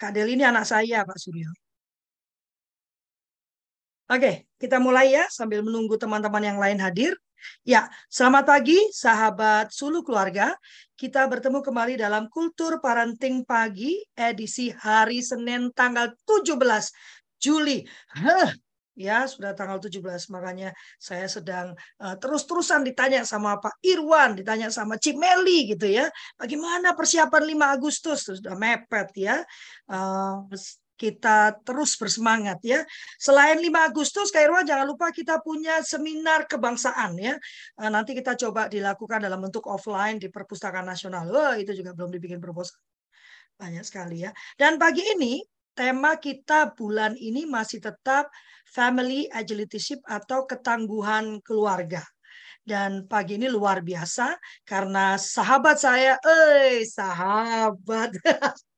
Kak Del ini anak saya, Pak Suryo. Oke, kita mulai ya sambil menunggu teman-teman yang lain hadir. Ya, selamat pagi sahabat Sulu Keluarga. Kita bertemu kembali dalam Kultur Parenting Pagi edisi hari Senin tanggal 17 Juli. Huh, ya sudah tanggal 17 makanya saya sedang uh, terus-terusan ditanya sama Pak Irwan, ditanya sama Cik Meli gitu ya. Bagaimana persiapan 5 Agustus? Sudah mepet ya. Uh, kita terus bersemangat ya. Selain 5 Agustus, Kak Irwan jangan lupa kita punya seminar kebangsaan ya. Eh, nanti kita coba dilakukan dalam bentuk offline di Perpustakaan Nasional. Wah, itu juga belum dibikin proposal. Banyak sekali ya. Dan pagi ini tema kita bulan ini masih tetap family agility ship atau ketangguhan keluarga. Dan pagi ini luar biasa karena sahabat saya, eh sahabat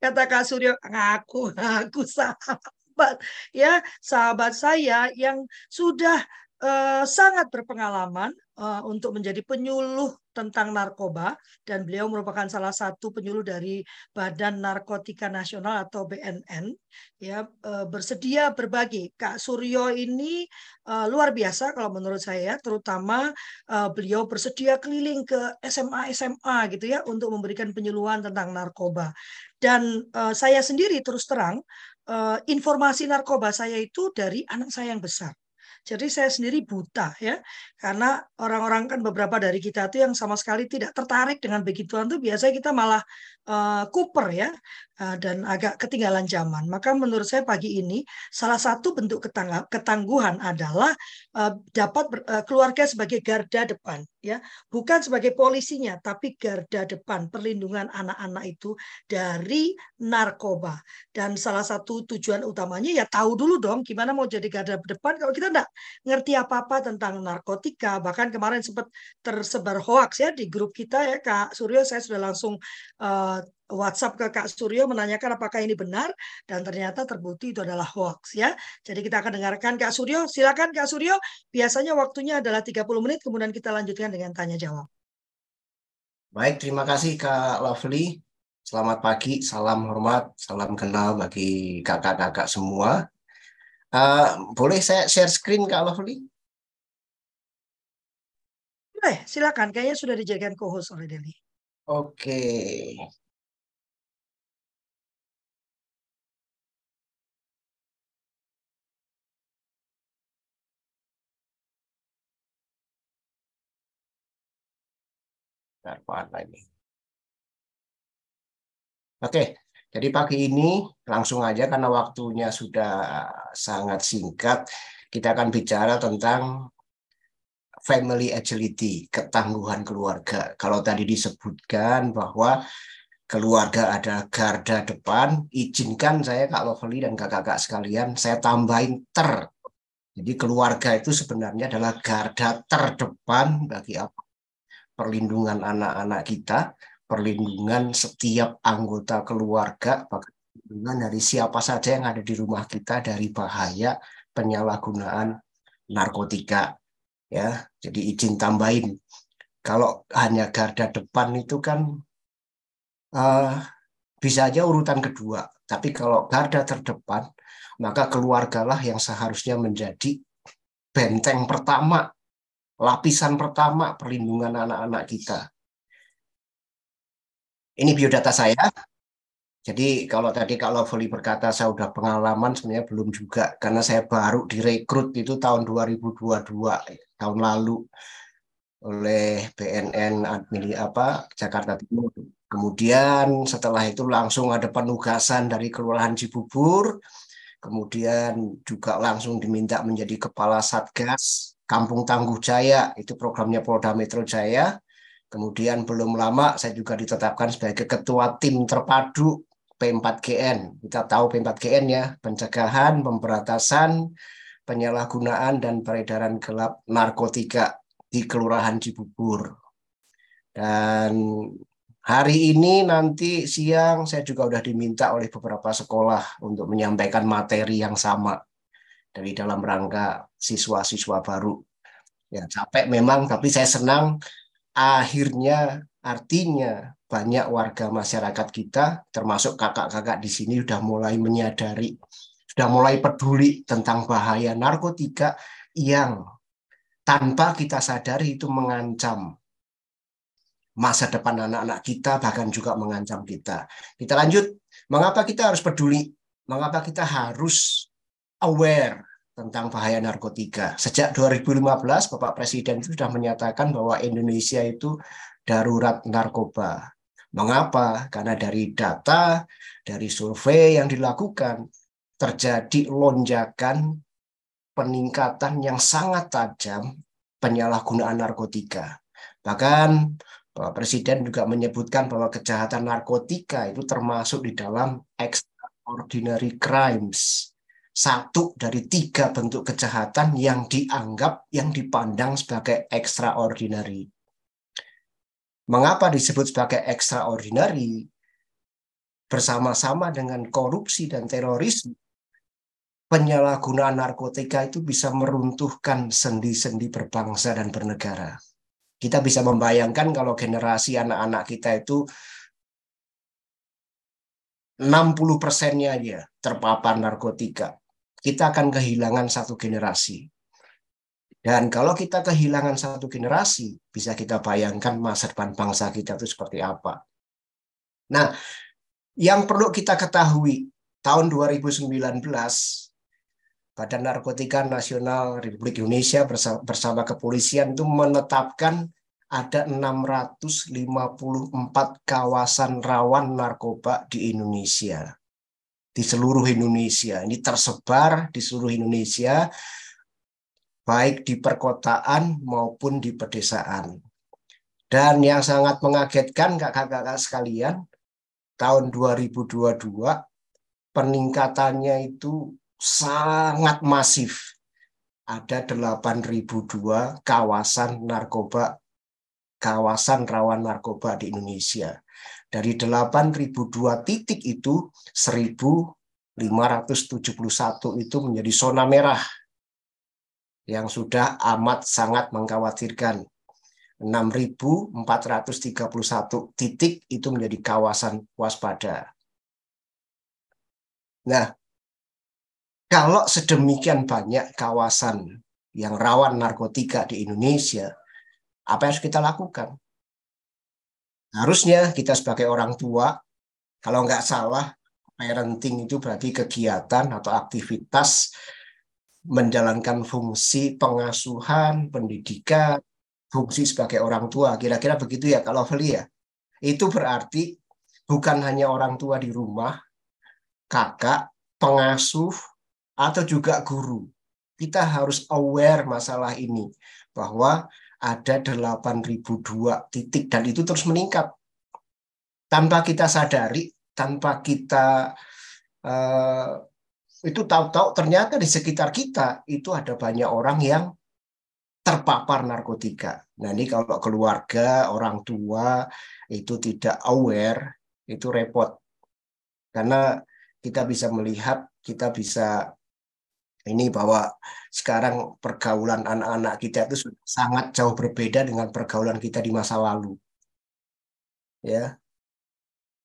kata Kak Suryo ngaku ngaku sahabat ya sahabat saya yang sudah uh, sangat berpengalaman uh, untuk menjadi penyuluh tentang narkoba. Dan beliau merupakan salah satu penyuluh dari Badan Narkotika Nasional atau BNN ya uh, bersedia berbagi. Kak Suryo ini uh, luar biasa kalau menurut saya terutama uh, beliau bersedia keliling ke SMA SMA gitu ya untuk memberikan penyuluhan tentang narkoba. Dan uh, saya sendiri terus terang uh, informasi narkoba saya itu dari anak saya yang besar jadi saya sendiri buta ya, karena orang-orang kan beberapa dari kita itu yang sama sekali tidak tertarik dengan begituan tuh biasanya kita malah uh, kuper ya dan agak ketinggalan zaman. Maka menurut saya pagi ini salah satu bentuk ketangguhan adalah uh, dapat uh, keluarga sebagai garda depan ya, bukan sebagai polisinya tapi garda depan perlindungan anak-anak itu dari narkoba. Dan salah satu tujuan utamanya ya tahu dulu dong gimana mau jadi garda depan kalau kita enggak ngerti apa-apa tentang narkotika. Bahkan kemarin sempat tersebar hoax ya di grup kita ya Kak Suryo saya sudah langsung uh, WhatsApp ke Kak Suryo menanyakan apakah ini benar dan ternyata terbukti itu adalah hoax ya. Jadi kita akan dengarkan Kak Suryo. Silakan Kak Suryo. Biasanya waktunya adalah 30 menit kemudian kita lanjutkan dengan tanya jawab. Baik, terima kasih Kak Lovely. Selamat pagi, salam hormat, salam kenal bagi kakak-kakak semua. Uh, boleh saya share screen Kak Lovely? Boleh, silakan. Kayaknya sudah dijadikan co-host oleh Deli. Oke. Oke, jadi pagi ini langsung aja karena waktunya sudah sangat singkat, kita akan bicara tentang family agility, ketangguhan keluarga. Kalau tadi disebutkan bahwa keluarga ada garda depan, izinkan saya Kak Lovely dan kakak-kakak sekalian, saya tambahin ter. Jadi keluarga itu sebenarnya adalah garda terdepan bagi apa? Perlindungan anak-anak kita, perlindungan setiap anggota keluarga, perlindungan dari siapa saja yang ada di rumah kita dari bahaya penyalahgunaan narkotika. Ya, jadi izin tambahin. Kalau hanya garda depan itu kan uh, bisa aja urutan kedua. Tapi kalau garda terdepan, maka keluargalah yang seharusnya menjadi benteng pertama, lapisan pertama perlindungan anak-anak kita ini biodata saya. Jadi kalau tadi kalau Voli berkata saya sudah pengalaman sebenarnya belum juga karena saya baru direkrut itu tahun 2022 tahun lalu oleh BNN admin apa Jakarta Timur. Kemudian setelah itu langsung ada penugasan dari Kelurahan Cibubur. Kemudian juga langsung diminta menjadi kepala Satgas Kampung Tangguh Jaya, itu programnya Polda Metro Jaya. Kemudian belum lama saya juga ditetapkan sebagai ketua tim terpadu P4GN. Kita tahu P4GN ya, pencegahan, pemberantasan, penyalahgunaan dan peredaran gelap narkotika di Kelurahan Cibubur. Dan hari ini nanti siang saya juga sudah diminta oleh beberapa sekolah untuk menyampaikan materi yang sama dari dalam rangka siswa-siswa baru. Ya capek memang, tapi saya senang akhirnya artinya banyak warga masyarakat kita, termasuk kakak-kakak di sini sudah mulai menyadari, sudah mulai peduli tentang bahaya narkotika yang tanpa kita sadari itu mengancam masa depan anak-anak kita, bahkan juga mengancam kita. Kita lanjut, mengapa kita harus peduli? Mengapa kita harus aware tentang bahaya narkotika? Sejak 2015, Bapak Presiden sudah menyatakan bahwa Indonesia itu darurat narkoba. Mengapa? Karena dari data, dari survei yang dilakukan, terjadi lonjakan peningkatan yang sangat tajam penyalahgunaan narkotika. Bahkan Bapak Presiden juga menyebutkan bahwa kejahatan narkotika itu termasuk di dalam extraordinary crimes. Satu dari tiga bentuk kejahatan yang dianggap, yang dipandang sebagai extraordinary. Mengapa disebut sebagai extraordinary? Bersama-sama dengan korupsi dan terorisme, penyalahgunaan narkotika itu bisa meruntuhkan sendi-sendi berbangsa dan bernegara. Kita bisa membayangkan kalau generasi anak-anak kita itu 60 persennya aja terpapar narkotika. Kita akan kehilangan satu generasi. Dan kalau kita kehilangan satu generasi, bisa kita bayangkan masa depan bangsa kita itu seperti apa. Nah, yang perlu kita ketahui, tahun 2019, Badan Narkotika Nasional Republik Indonesia bersama, bersama kepolisian itu menetapkan ada 654 kawasan rawan narkoba di Indonesia. Di seluruh Indonesia. Ini tersebar di seluruh Indonesia baik di perkotaan maupun di pedesaan. Dan yang sangat mengagetkan kakak-kakak sekalian, tahun 2022 peningkatannya itu sangat masif. Ada 8.002 kawasan narkoba, kawasan rawan narkoba di Indonesia. Dari 8.002 titik itu, 1.571 itu menjadi zona merah yang sudah amat sangat mengkhawatirkan. 6.431 titik itu menjadi kawasan waspada. Nah, kalau sedemikian banyak kawasan yang rawan narkotika di Indonesia, apa yang harus kita lakukan? Harusnya kita sebagai orang tua, kalau nggak salah, parenting itu berarti kegiatan atau aktivitas menjalankan fungsi pengasuhan, pendidikan, fungsi sebagai orang tua. Kira-kira begitu ya kalau Feli ya. Itu berarti bukan hanya orang tua di rumah, kakak, pengasuh, atau juga guru. Kita harus aware masalah ini bahwa ada 8002 titik dan itu terus meningkat. Tanpa kita sadari, tanpa kita uh, itu tahu-tahu ternyata di sekitar kita itu ada banyak orang yang terpapar narkotika. Nah ini kalau keluarga, orang tua itu tidak aware, itu repot. Karena kita bisa melihat, kita bisa ini bahwa sekarang pergaulan anak-anak kita itu sangat jauh berbeda dengan pergaulan kita di masa lalu. Ya.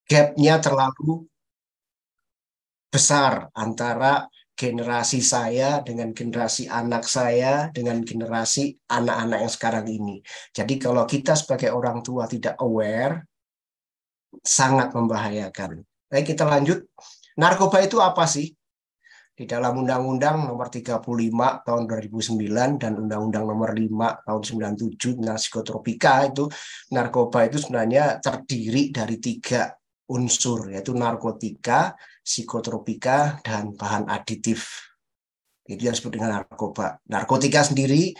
Gapnya terlalu besar antara generasi saya dengan generasi anak saya dengan generasi anak-anak yang sekarang ini. Jadi kalau kita sebagai orang tua tidak aware, sangat membahayakan. Baik, kita lanjut. Narkoba itu apa sih? Di dalam Undang-Undang Nomor 35 Tahun 2009 dan Undang-Undang Nomor 5 Tahun 97 tentang psikotropika itu narkoba itu sebenarnya terdiri dari tiga unsur yaitu narkotika, psikotropika, dan bahan aditif. Itu yang disebut dengan narkoba. Narkotika sendiri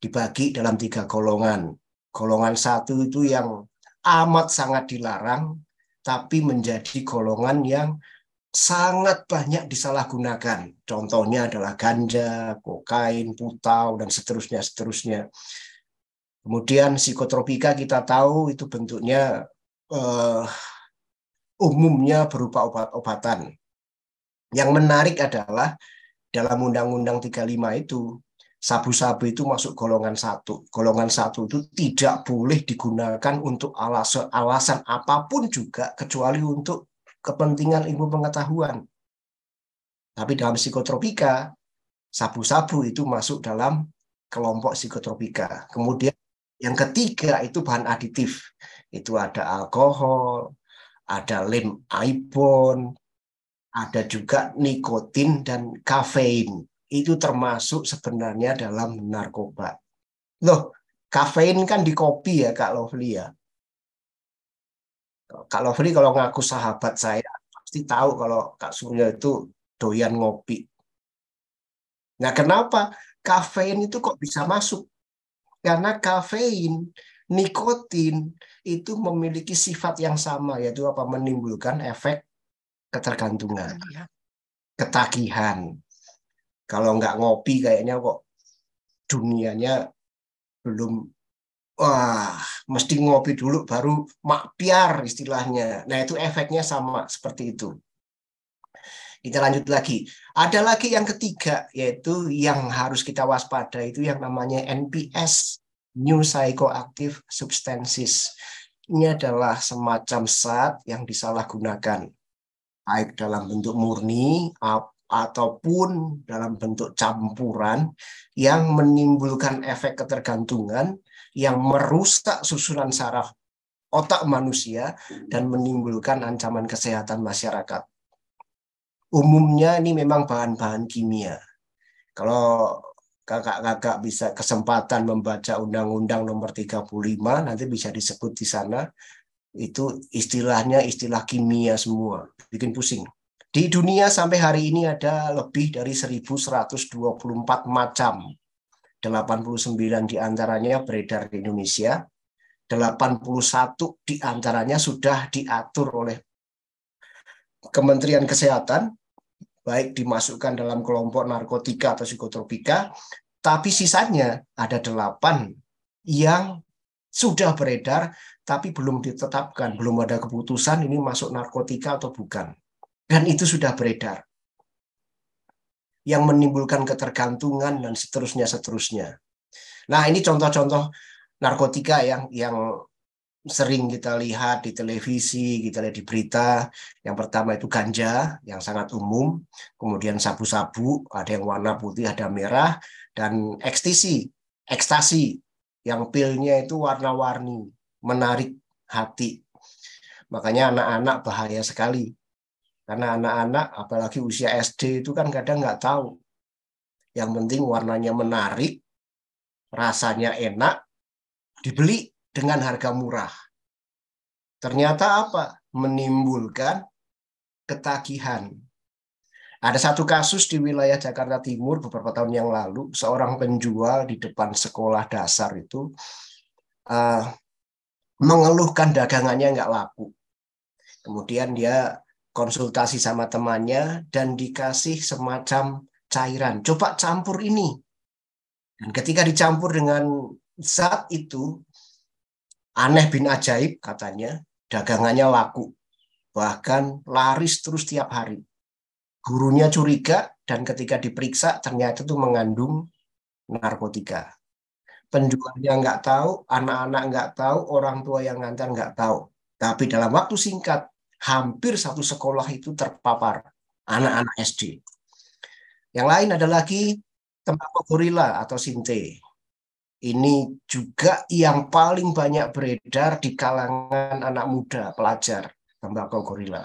dibagi dalam tiga golongan. Golongan satu itu yang amat sangat dilarang, tapi menjadi golongan yang sangat banyak disalahgunakan. Contohnya adalah ganja, kokain, putau, dan seterusnya, seterusnya. Kemudian psikotropika kita tahu itu bentuknya eh, umumnya berupa obat-obatan. Yang menarik adalah dalam Undang-Undang 35 itu sabu-sabu itu masuk golongan satu. Golongan satu itu tidak boleh digunakan untuk alasan, alasan apa pun juga kecuali untuk kepentingan ilmu pengetahuan. Tapi dalam psikotropika, sabu-sabu itu masuk dalam kelompok psikotropika. Kemudian yang ketiga itu bahan aditif. Itu ada alkohol, ada lem ibon, ada juga nikotin dan kafein itu termasuk sebenarnya dalam narkoba. Loh, kafein kan di kopi ya Kak Lovely ya. Kak Lovely kalau ngaku sahabat saya pasti tahu kalau Kak Surya itu doyan ngopi. Nah, kenapa kafein itu kok bisa masuk? Karena kafein, nikotin itu memiliki sifat yang sama yaitu apa? Menimbulkan efek ketergantungan, iya. ketagihan, kalau nggak ngopi kayaknya kok dunianya belum wah mesti ngopi dulu baru makpiar istilahnya. Nah itu efeknya sama seperti itu. Kita lanjut lagi. Ada lagi yang ketiga yaitu yang harus kita waspada itu yang namanya NPS, New Psychoactive Substances. Ini adalah semacam zat yang disalahgunakan baik dalam bentuk murni ataupun dalam bentuk campuran yang menimbulkan efek ketergantungan yang merusak susunan saraf otak manusia dan menimbulkan ancaman kesehatan masyarakat. Umumnya ini memang bahan-bahan kimia. Kalau kakak-kakak bisa kesempatan membaca Undang-Undang Nomor 35 nanti bisa disebut di sana itu istilahnya istilah kimia semua, bikin pusing. Di dunia sampai hari ini ada lebih dari 1124 macam. 89 di antaranya beredar di Indonesia. 81 di antaranya sudah diatur oleh Kementerian Kesehatan, baik dimasukkan dalam kelompok narkotika atau psikotropika, tapi sisanya ada delapan yang sudah beredar tapi belum ditetapkan, belum ada keputusan ini masuk narkotika atau bukan. Dan itu sudah beredar. Yang menimbulkan ketergantungan dan seterusnya seterusnya. Nah, ini contoh-contoh narkotika yang yang sering kita lihat di televisi, kita lihat di berita. Yang pertama itu ganja yang sangat umum, kemudian sabu-sabu, ada yang warna putih, ada merah, dan ekstasi, ekstasi yang pilnya itu warna-warni, menarik hati. Makanya anak-anak bahaya sekali karena anak-anak, apalagi usia SD itu kan kadang nggak tahu. Yang penting warnanya menarik, rasanya enak, dibeli dengan harga murah. Ternyata apa? Menimbulkan ketagihan. Ada satu kasus di wilayah Jakarta Timur beberapa tahun yang lalu, seorang penjual di depan sekolah dasar itu uh, mengeluhkan dagangannya nggak laku. Kemudian dia konsultasi sama temannya dan dikasih semacam cairan. Coba campur ini. Dan ketika dicampur dengan zat itu, aneh bin ajaib katanya, dagangannya laku. Bahkan laris terus tiap hari. Gurunya curiga dan ketika diperiksa ternyata itu mengandung narkotika. Penjualnya nggak tahu, anak-anak nggak tahu, orang tua yang ngantar nggak tahu. Tapi dalam waktu singkat hampir satu sekolah itu terpapar anak-anak SD. Yang lain ada lagi tembakau gorila atau sinte. Ini juga yang paling banyak beredar di kalangan anak muda, pelajar, tembakau gorila.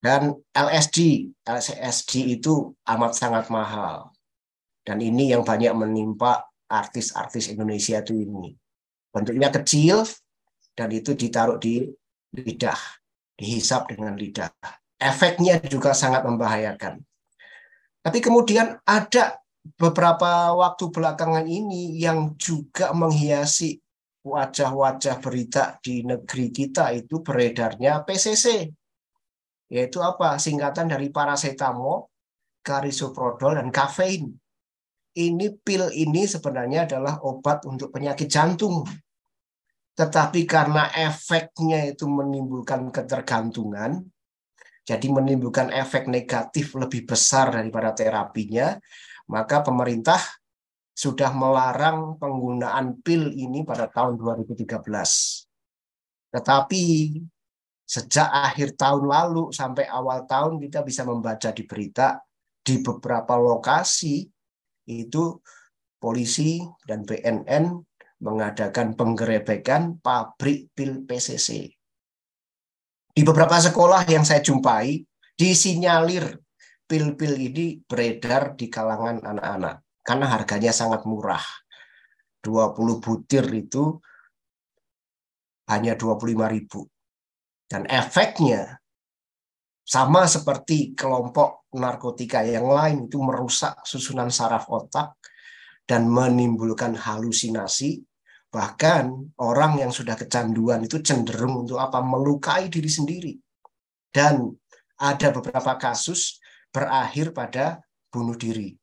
Dan LSD, LSD itu amat sangat mahal. Dan ini yang banyak menimpa artis-artis Indonesia itu ini. Bentuknya kecil dan itu ditaruh di lidah, dihisap dengan lidah. Efeknya juga sangat membahayakan. Tapi kemudian ada beberapa waktu belakangan ini yang juga menghiasi wajah-wajah berita di negeri kita itu beredarnya PCC. Yaitu apa? Singkatan dari paracetamol, karisoprodol, dan kafein. Ini pil ini sebenarnya adalah obat untuk penyakit jantung tetapi karena efeknya itu menimbulkan ketergantungan, jadi menimbulkan efek negatif lebih besar daripada terapinya, maka pemerintah sudah melarang penggunaan pil ini pada tahun 2013. Tetapi sejak akhir tahun lalu sampai awal tahun kita bisa membaca di berita di beberapa lokasi itu polisi dan BNN mengadakan penggerebekan pabrik pil PCC. Di beberapa sekolah yang saya jumpai, disinyalir pil-pil ini beredar di kalangan anak-anak karena harganya sangat murah. 20 butir itu hanya 25.000. Dan efeknya sama seperti kelompok narkotika yang lain itu merusak susunan saraf otak dan menimbulkan halusinasi Bahkan orang yang sudah kecanduan itu cenderung untuk apa? Melukai diri sendiri. Dan ada beberapa kasus berakhir pada bunuh diri.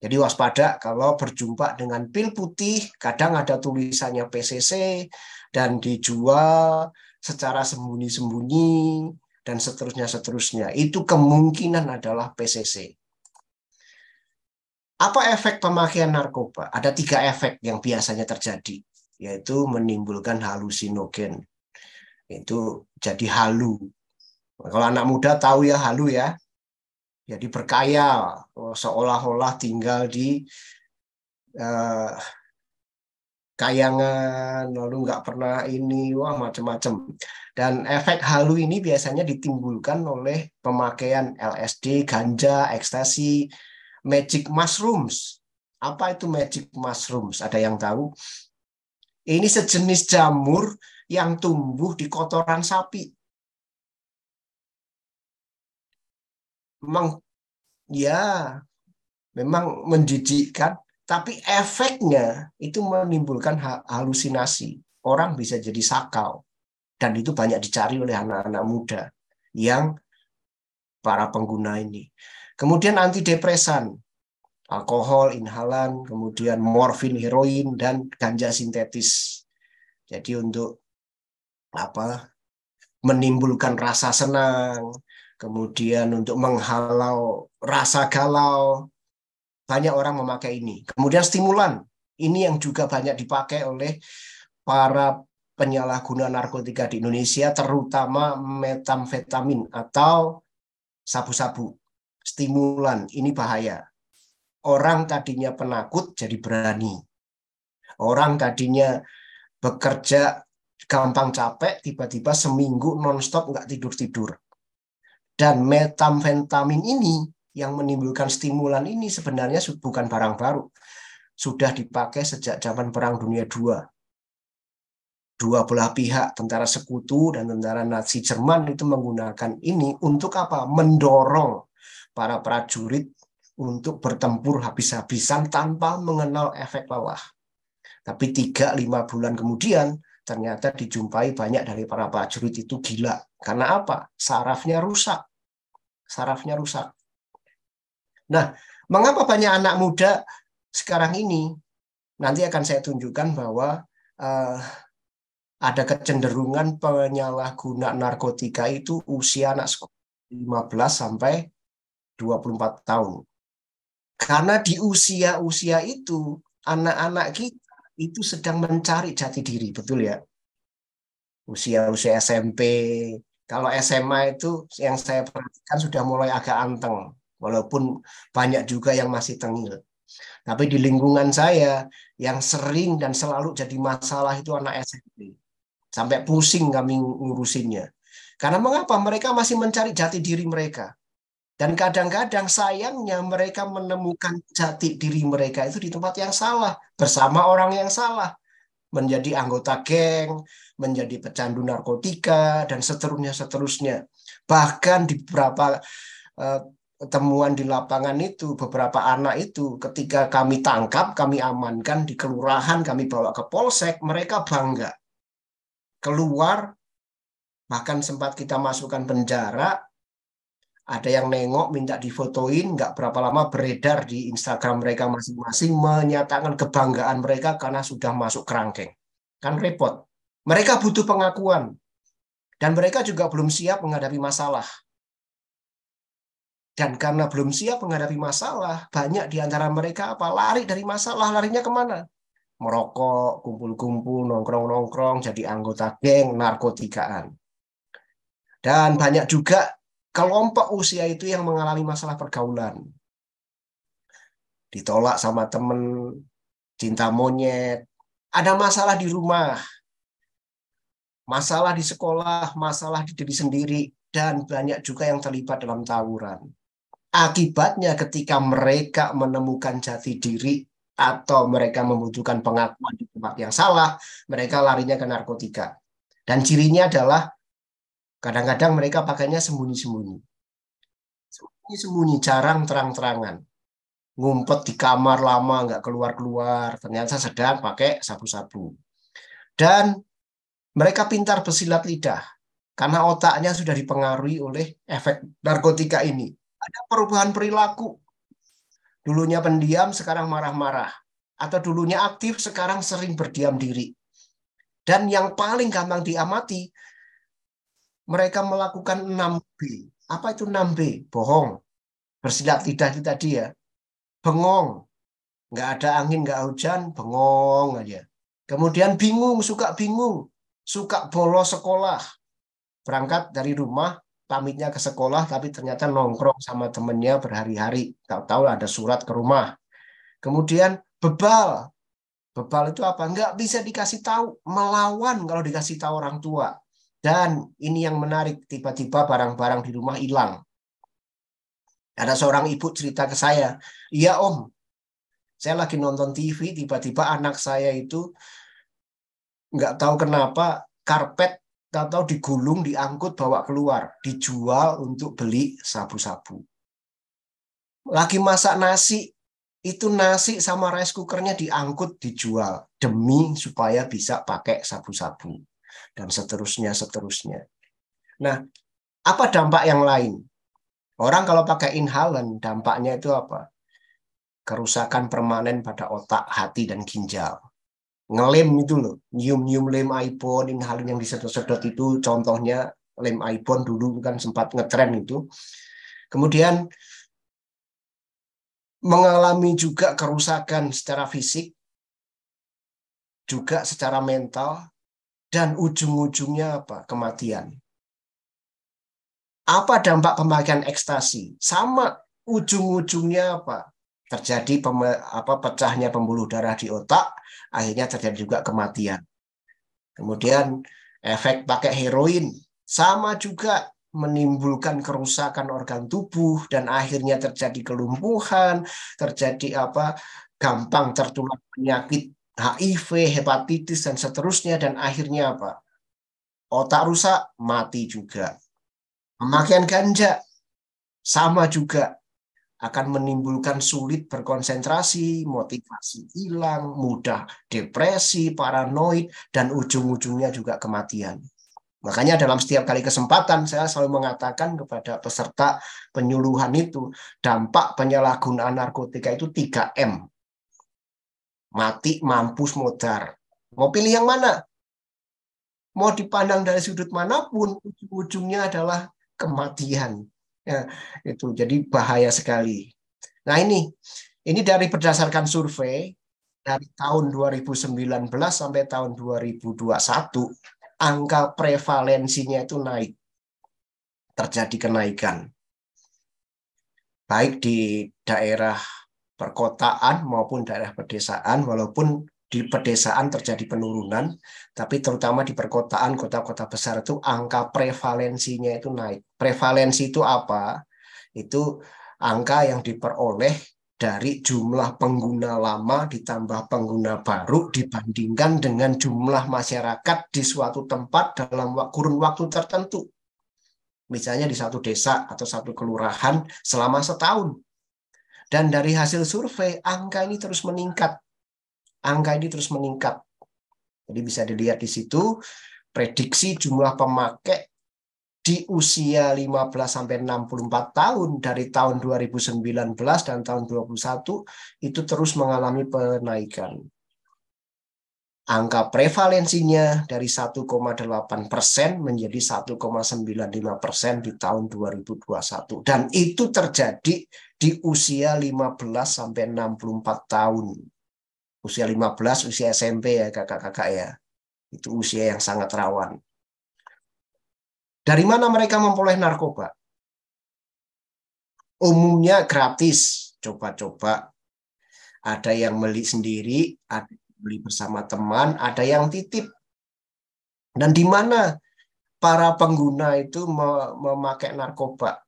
Jadi waspada kalau berjumpa dengan pil putih, kadang ada tulisannya PCC dan dijual secara sembunyi-sembunyi dan seterusnya seterusnya. Itu kemungkinan adalah PCC. Apa efek pemakaian narkoba? Ada tiga efek yang biasanya terjadi, yaitu menimbulkan halusinogen. Itu jadi halu. Kalau anak muda tahu ya halu ya. Jadi berkaya, seolah-olah tinggal di uh, kayangan, lalu nggak pernah ini, wah macam-macam. Dan efek halu ini biasanya ditimbulkan oleh pemakaian LSD, ganja, ekstasi, magic mushrooms. Apa itu magic mushrooms? Ada yang tahu? Ini sejenis jamur yang tumbuh di kotoran sapi. Memang ya memang menjijikkan, tapi efeknya itu menimbulkan halusinasi. Orang bisa jadi sakau. Dan itu banyak dicari oleh anak-anak muda yang para pengguna ini. Kemudian antidepresan, alkohol, inhalan, kemudian morfin, heroin, dan ganja sintetis. Jadi untuk apa menimbulkan rasa senang, kemudian untuk menghalau rasa galau, banyak orang memakai ini. Kemudian stimulan, ini yang juga banyak dipakai oleh para penyalahguna narkotika di Indonesia, terutama metamfetamin atau sabu-sabu stimulan. Ini bahaya. Orang tadinya penakut jadi berani. Orang tadinya bekerja gampang capek, tiba-tiba seminggu nonstop nggak tidur-tidur. Dan metamfetamin ini yang menimbulkan stimulan ini sebenarnya bukan barang baru. Sudah dipakai sejak zaman Perang Dunia II. Dua belah pihak, tentara sekutu dan tentara Nazi Jerman itu menggunakan ini untuk apa? Mendorong para prajurit untuk bertempur habis-habisan tanpa mengenal efek lelah. Tapi tiga lima bulan kemudian ternyata dijumpai banyak dari para prajurit itu gila. Karena apa? Sarafnya rusak. Sarafnya rusak. Nah, mengapa banyak anak muda sekarang ini? Nanti akan saya tunjukkan bahwa uh, ada kecenderungan penyalahguna narkotika itu usia anak sekolah 15 sampai 24 tahun. Karena di usia-usia itu anak-anak kita itu sedang mencari jati diri, betul ya? Usia-usia SMP, kalau SMA itu yang saya perhatikan sudah mulai agak anteng, walaupun banyak juga yang masih tengil. Tapi di lingkungan saya yang sering dan selalu jadi masalah itu anak SMP. Sampai pusing kami ngurusinnya. Karena mengapa? Mereka masih mencari jati diri mereka. Dan kadang-kadang sayangnya mereka menemukan jati diri mereka itu di tempat yang salah, bersama orang yang salah. Menjadi anggota geng, menjadi pecandu narkotika, dan seterusnya seterusnya. Bahkan di beberapa uh, temuan di lapangan itu, beberapa anak itu ketika kami tangkap, kami amankan di kelurahan, kami bawa ke polsek, mereka bangga. Keluar, bahkan sempat kita masukkan penjara, ada yang nengok minta difotoin nggak berapa lama beredar di Instagram mereka masing-masing menyatakan kebanggaan mereka karena sudah masuk kerangkeng kan repot mereka butuh pengakuan dan mereka juga belum siap menghadapi masalah Dan karena belum siap menghadapi masalah, banyak di antara mereka apa? Lari dari masalah, larinya ke mana? Merokok, kumpul-kumpul, nongkrong-nongkrong, jadi anggota geng, narkotikaan. Dan banyak juga kelompok usia itu yang mengalami masalah pergaulan. Ditolak sama temen, cinta monyet, ada masalah di rumah, masalah di sekolah, masalah di diri sendiri, dan banyak juga yang terlibat dalam tawuran. Akibatnya ketika mereka menemukan jati diri atau mereka membutuhkan pengakuan di tempat yang salah, mereka larinya ke narkotika. Dan cirinya adalah kadang-kadang mereka pakainya sembunyi-sembunyi. Sembunyi-sembunyi, jarang terang-terangan. Ngumpet di kamar lama, nggak keluar-keluar. Ternyata sedang pakai sabu-sabu. Dan mereka pintar bersilat lidah. Karena otaknya sudah dipengaruhi oleh efek narkotika ini ada perubahan perilaku. Dulunya pendiam, sekarang marah-marah. Atau dulunya aktif, sekarang sering berdiam diri. Dan yang paling gampang diamati, mereka melakukan 6B. Apa itu 6B? Bohong. Bersilat lidah itu tadi ya. Bengong. Nggak ada angin, nggak hujan, bengong aja. Kemudian bingung, suka bingung. Suka bolos sekolah. Berangkat dari rumah, pamitnya ke sekolah tapi ternyata nongkrong sama temennya berhari-hari. Tahu-tahu ada surat ke rumah. Kemudian bebal. Bebal itu apa? Enggak bisa dikasih tahu, melawan kalau dikasih tahu orang tua. Dan ini yang menarik, tiba-tiba barang-barang di rumah hilang. Ada seorang ibu cerita ke saya, iya om, saya lagi nonton TV, tiba-tiba anak saya itu nggak tahu kenapa karpet atau digulung, diangkut, bawa keluar, dijual untuk beli sabu-sabu. Lagi masak nasi, itu nasi sama rice cookernya diangkut, dijual demi supaya bisa pakai sabu-sabu dan seterusnya seterusnya. Nah, apa dampak yang lain? Orang kalau pakai inhalan, dampaknya itu apa? Kerusakan permanen pada otak, hati, dan ginjal ngelem itu loh, nyium-nyium lem iPhone, ini hal yang disedot-sedot itu contohnya lem iPhone dulu kan sempat ngetren itu. Kemudian mengalami juga kerusakan secara fisik, juga secara mental, dan ujung-ujungnya apa? Kematian. Apa dampak pemakaian ekstasi? Sama ujung-ujungnya apa? terjadi pem, apa pecahnya pembuluh darah di otak, akhirnya terjadi juga kematian. Kemudian efek pakai heroin sama juga menimbulkan kerusakan organ tubuh dan akhirnya terjadi kelumpuhan, terjadi apa gampang tertular penyakit HIV, hepatitis dan seterusnya dan akhirnya apa? Otak rusak, mati juga. Pemakaian ganja sama juga akan menimbulkan sulit berkonsentrasi, motivasi hilang, mudah depresi, paranoid, dan ujung-ujungnya juga kematian. Makanya dalam setiap kali kesempatan saya selalu mengatakan kepada peserta penyuluhan itu, dampak penyalahgunaan narkotika itu 3M. Mati, mampus, modar. Mau pilih yang mana? Mau dipandang dari sudut mana pun, ujung-ujungnya adalah kematian. Ya, itu jadi bahaya sekali. Nah, ini ini dari berdasarkan survei dari tahun 2019 sampai tahun 2021 angka prevalensinya itu naik. Terjadi kenaikan. Baik di daerah perkotaan maupun daerah pedesaan walaupun di pedesaan terjadi penurunan, tapi terutama di perkotaan kota-kota besar itu angka prevalensinya itu naik. Prevalensi itu apa? Itu angka yang diperoleh dari jumlah pengguna lama ditambah pengguna baru dibandingkan dengan jumlah masyarakat di suatu tempat dalam kurun waktu tertentu. Misalnya di satu desa atau satu kelurahan selama setahun. Dan dari hasil survei, angka ini terus meningkat angka ini terus meningkat. Jadi bisa dilihat di situ prediksi jumlah pemakai di usia 15 sampai 64 tahun dari tahun 2019 dan tahun 2021 itu terus mengalami penaikan. Angka prevalensinya dari 1,8 persen menjadi 1,95 persen di tahun 2021. Dan itu terjadi di usia 15 sampai 64 tahun. Usia 15, usia SMP ya kakak-kakak ya. Itu usia yang sangat rawan. Dari mana mereka memperoleh narkoba? Umumnya gratis, coba-coba. Ada yang beli sendiri, beli bersama teman, ada yang titip. Dan di mana para pengguna itu memakai narkoba?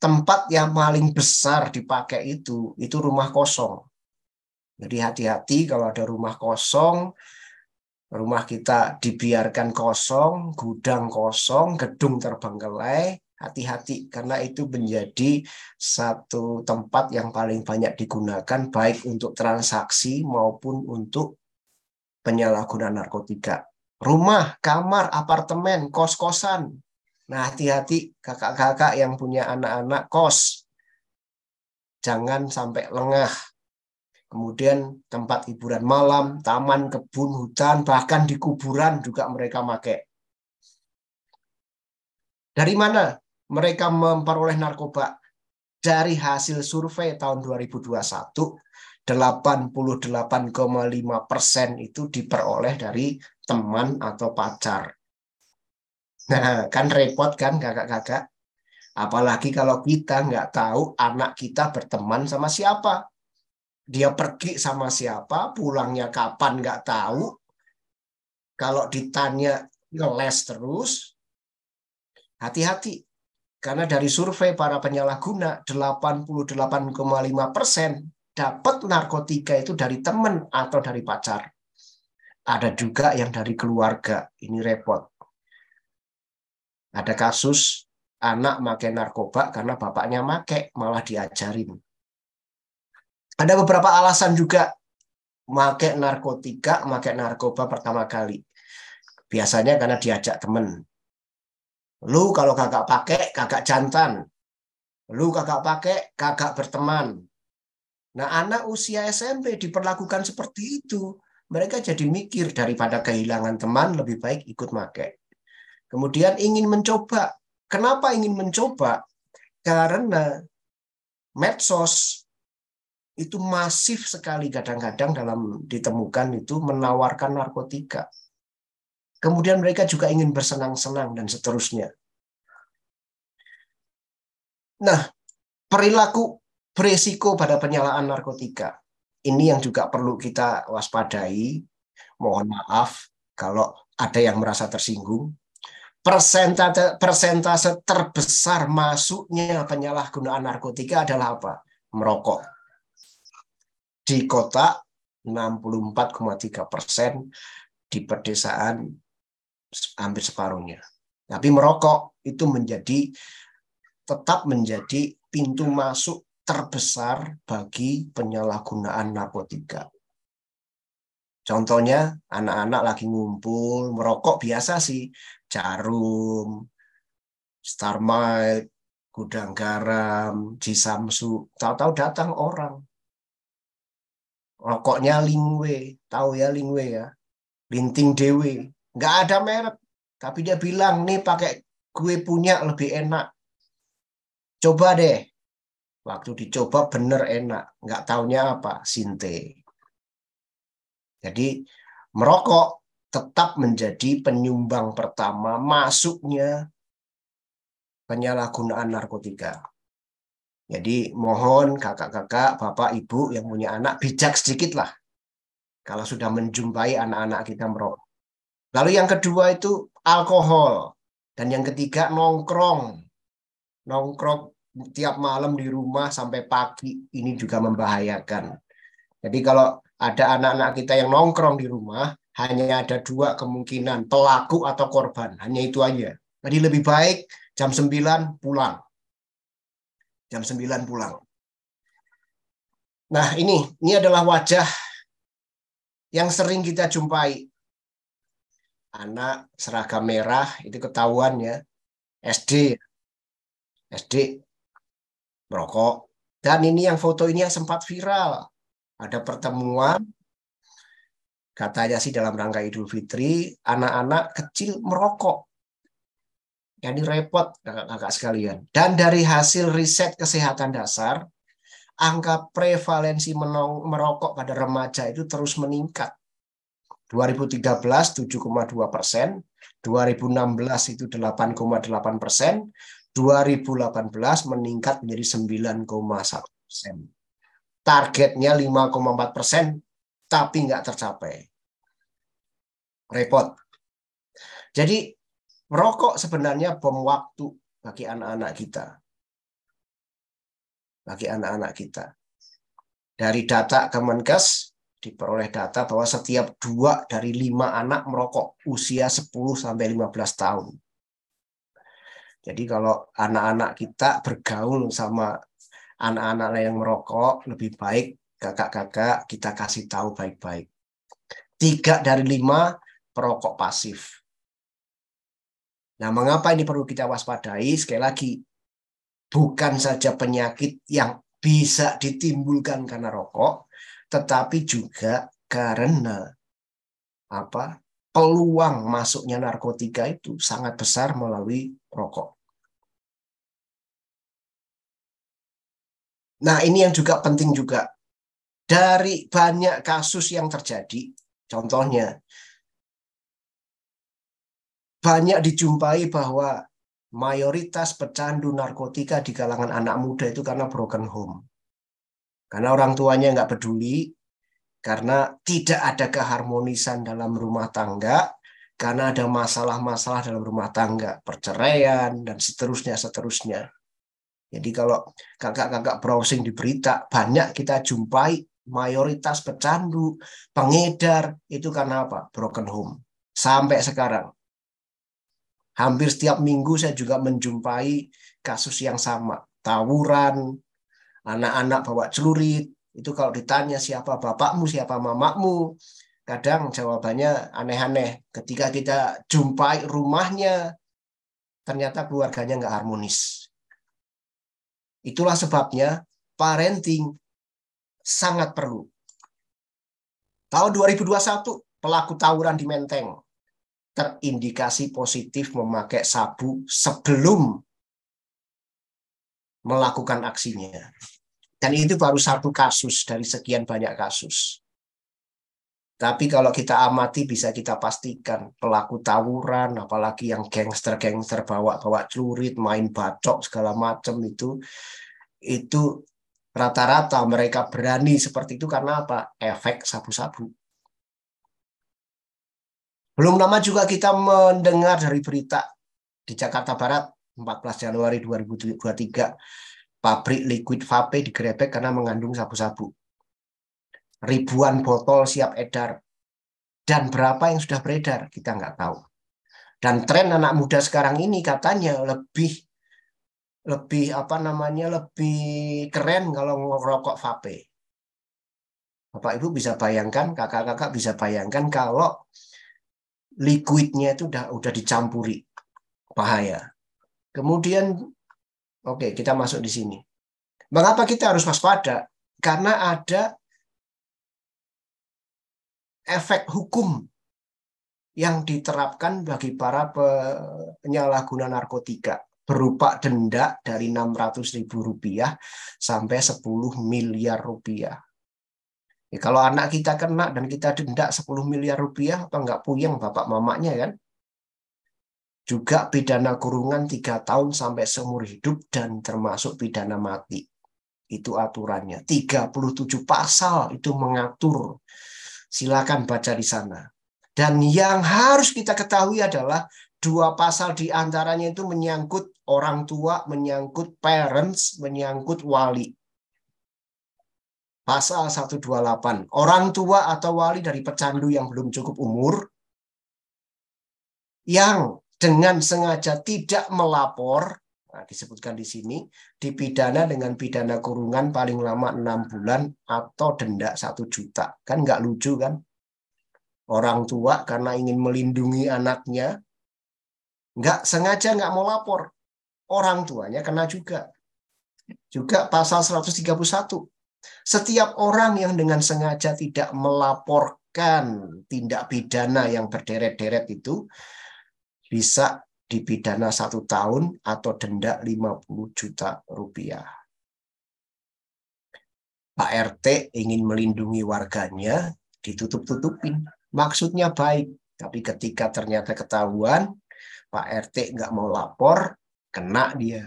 Tempat yang paling besar dipakai itu, itu rumah kosong. Jadi hati-hati kalau ada rumah kosong, rumah kita dibiarkan kosong, gudang kosong, gedung terbengkelai, hati-hati karena itu menjadi satu tempat yang paling banyak digunakan baik untuk transaksi maupun untuk penyalahgunaan narkotika. Rumah, kamar, apartemen, kos-kosan. Nah, hati-hati kakak-kakak yang punya anak-anak kos. Jangan sampai lengah. Kemudian tempat hiburan malam, taman, kebun, hutan, bahkan di kuburan juga mereka pakai. Dari mana mereka memperoleh narkoba dari hasil survei tahun 2021 88,5 persen itu diperoleh dari teman atau pacar. Nah, kan repot kan kakak-kakak? Apalagi kalau kita nggak tahu anak kita berteman sama siapa. Dia pergi sama siapa, pulangnya kapan nggak tahu. Kalau ditanya ngeles terus, hati-hati karena dari survei para penyalahguna, 88,5 persen dapat narkotika itu dari teman atau dari pacar. Ada juga yang dari keluarga. Ini repot. Ada kasus anak makai narkoba karena bapaknya make, malah diajarin. Ada beberapa alasan juga make narkotika, make narkoba pertama kali. Biasanya karena diajak teman. Lu kalau kakak pakai, kakak jantan. Lu kakak pakai, kakak berteman. Nah, anak usia SMP diperlakukan seperti itu. Mereka jadi mikir daripada kehilangan teman, lebih baik ikut pakai. Kemudian ingin mencoba. Kenapa ingin mencoba? Karena medsos itu masif sekali kadang-kadang dalam ditemukan itu menawarkan narkotika. Kemudian mereka juga ingin bersenang-senang dan seterusnya. Nah, perilaku beresiko pada penyalaan narkotika. Ini yang juga perlu kita waspadai. Mohon maaf kalau ada yang merasa tersinggung. Persentase, persentase terbesar masuknya penyalahgunaan narkotika adalah apa? Merokok. Di kota 64,3 persen, di pedesaan hampir separuhnya. Tapi merokok itu menjadi tetap menjadi pintu masuk terbesar bagi penyalahgunaan narkotika. Contohnya anak-anak lagi ngumpul merokok biasa sih, jarum, Starmite, gudang garam, Jisamsu, tahu-tahu datang orang. Rokoknya Lingwe, tahu ya Lingwe ya, Linting Dewi, nggak ada merek. Tapi dia bilang nih pakai gue punya lebih enak. Coba deh. Waktu dicoba bener enak. Nggak taunya apa sinte. Jadi merokok tetap menjadi penyumbang pertama masuknya penyalahgunaan narkotika. Jadi mohon kakak-kakak, bapak, ibu yang punya anak bijak sedikit lah. Kalau sudah menjumpai anak-anak kita merokok. Lalu yang kedua itu alkohol. Dan yang ketiga nongkrong. Nongkrong tiap malam di rumah sampai pagi ini juga membahayakan. Jadi kalau ada anak-anak kita yang nongkrong di rumah, hanya ada dua kemungkinan, pelaku atau korban. Hanya itu aja. Jadi lebih baik jam 9 pulang. Jam 9 pulang. Nah ini, ini adalah wajah yang sering kita jumpai anak seragam merah itu ketahuan ya SD SD merokok dan ini yang foto ini yang sempat viral ada pertemuan Katanya sih dalam rangka Idul Fitri, anak-anak kecil merokok. Ini repot kakak-kakak sekalian. Dan dari hasil riset kesehatan dasar, angka prevalensi merokok pada remaja itu terus meningkat. 2013 7,2 persen, 2016 itu 8,8 persen, 2018 meningkat menjadi 9,1 persen. Targetnya 5,4 persen, tapi nggak tercapai. Repot. Jadi merokok sebenarnya bom waktu bagi anak-anak kita. Bagi anak-anak kita. Dari data Kemenkes, diperoleh data bahwa setiap dua dari lima anak merokok usia 10 sampai 15 tahun. Jadi kalau anak-anak kita bergaul sama anak-anak yang merokok, lebih baik kakak-kakak kita kasih tahu baik-baik. Tiga dari lima perokok pasif. Nah, mengapa ini perlu kita waspadai? Sekali lagi, bukan saja penyakit yang bisa ditimbulkan karena rokok, tetapi juga karena apa peluang masuknya narkotika itu sangat besar melalui rokok. Nah, ini yang juga penting juga. Dari banyak kasus yang terjadi, contohnya, banyak dijumpai bahwa mayoritas pecandu narkotika di kalangan anak muda itu karena broken home. Karena orang tuanya nggak peduli, karena tidak ada keharmonisan dalam rumah tangga, karena ada masalah-masalah dalam rumah tangga, perceraian, dan seterusnya, seterusnya. Jadi kalau kakak-kakak browsing di berita, banyak kita jumpai mayoritas pecandu, pengedar, itu karena apa? Broken home. Sampai sekarang. Hampir setiap minggu saya juga menjumpai kasus yang sama. Tawuran, anak-anak bawa celurit, itu kalau ditanya siapa bapakmu, siapa mamamu, kadang jawabannya aneh-aneh. Ketika kita jumpai rumahnya, ternyata keluarganya nggak harmonis. Itulah sebabnya parenting sangat perlu. Tahun 2021, pelaku tawuran di Menteng terindikasi positif memakai sabu sebelum melakukan aksinya. Dan itu baru satu kasus dari sekian banyak kasus. Tapi kalau kita amati bisa kita pastikan pelaku tawuran, apalagi yang gangster-gangster bawa-bawa celurit, main bacok segala macam itu, itu rata-rata mereka berani seperti itu karena apa? Efek sabu-sabu. Belum lama juga kita mendengar dari berita di Jakarta Barat 14 Januari 2023 pabrik liquid vape digerebek karena mengandung sabu-sabu. Ribuan botol siap edar. Dan berapa yang sudah beredar kita nggak tahu. Dan tren anak muda sekarang ini katanya lebih lebih apa namanya lebih keren kalau ngerokok vape. Bapak Ibu bisa bayangkan, kakak-kakak bisa bayangkan kalau liquidnya itu udah udah dicampuri bahaya. Kemudian, oke, kita masuk di sini. Mengapa kita harus waspada? Karena ada efek hukum yang diterapkan bagi para penyalahguna narkotika berupa denda dari 600 ribu rupiah sampai 10 miliar rupiah. Ya, kalau anak kita kena dan kita denda 10 miliar rupiah, apa nggak puyeng bapak mamanya kan? Juga pidana kurungan tiga tahun sampai seumur hidup dan termasuk pidana mati. Itu aturannya. 37 pasal itu mengatur. Silakan baca di sana. Dan yang harus kita ketahui adalah dua pasal di antaranya itu menyangkut orang tua, menyangkut parents, menyangkut wali. Pasal 128. Orang tua atau wali dari pecandu yang belum cukup umur yang dengan sengaja tidak melapor, nah, disebutkan di sini, dipidana dengan pidana kurungan paling lama enam bulan atau denda satu juta. Kan nggak lucu kan? Orang tua karena ingin melindungi anaknya, nggak sengaja nggak mau lapor. Orang tuanya kena juga. Juga pasal 131. Setiap orang yang dengan sengaja tidak melapor melakukan tindak pidana yang berderet-deret itu bisa dipidana satu tahun atau denda 50 juta rupiah. Pak RT ingin melindungi warganya, ditutup-tutupin. Maksudnya baik, tapi ketika ternyata ketahuan, Pak RT nggak mau lapor, kena dia.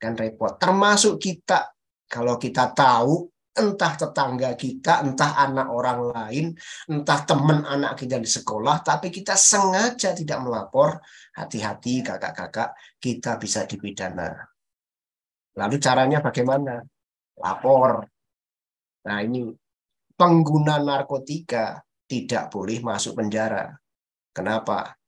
Kan repot. Termasuk kita, kalau kita tahu entah tetangga kita, entah anak orang lain, entah teman anak kita di sekolah, tapi kita sengaja tidak melapor, hati-hati kakak-kakak, kita bisa dipidana. Lalu caranya bagaimana? Lapor. Nah ini pengguna narkotika tidak boleh masuk penjara. Kenapa?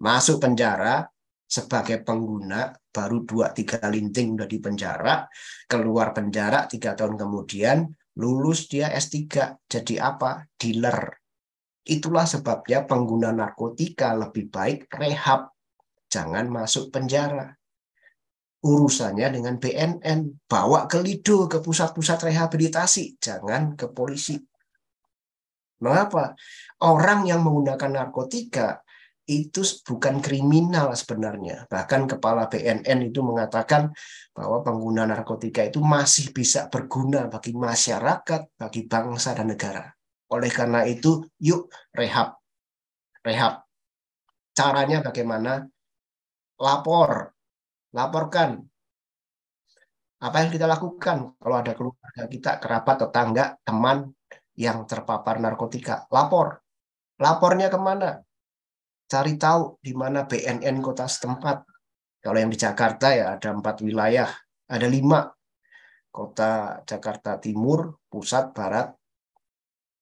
Masuk penjara sebagai pengguna baru dua tiga linting udah di penjara keluar penjara tiga tahun kemudian lulus dia S3 jadi apa? Dealer. Itulah sebabnya pengguna narkotika lebih baik rehab jangan masuk penjara. Urusannya dengan BNN bawa ke Lido ke pusat-pusat rehabilitasi jangan ke polisi. Mengapa? Orang yang menggunakan narkotika itu bukan kriminal sebenarnya. Bahkan kepala BNN itu mengatakan bahwa pengguna narkotika itu masih bisa berguna bagi masyarakat, bagi bangsa dan negara. Oleh karena itu, yuk rehab. Rehab. Caranya bagaimana? Lapor. Laporkan. Apa yang kita lakukan kalau ada keluarga kita, kerabat, tetangga, teman yang terpapar narkotika? Lapor. Lapornya ke mana? Cari tahu di mana BNN kota setempat. Kalau yang di Jakarta ya ada empat wilayah, ada lima. Kota Jakarta Timur, Pusat, Barat,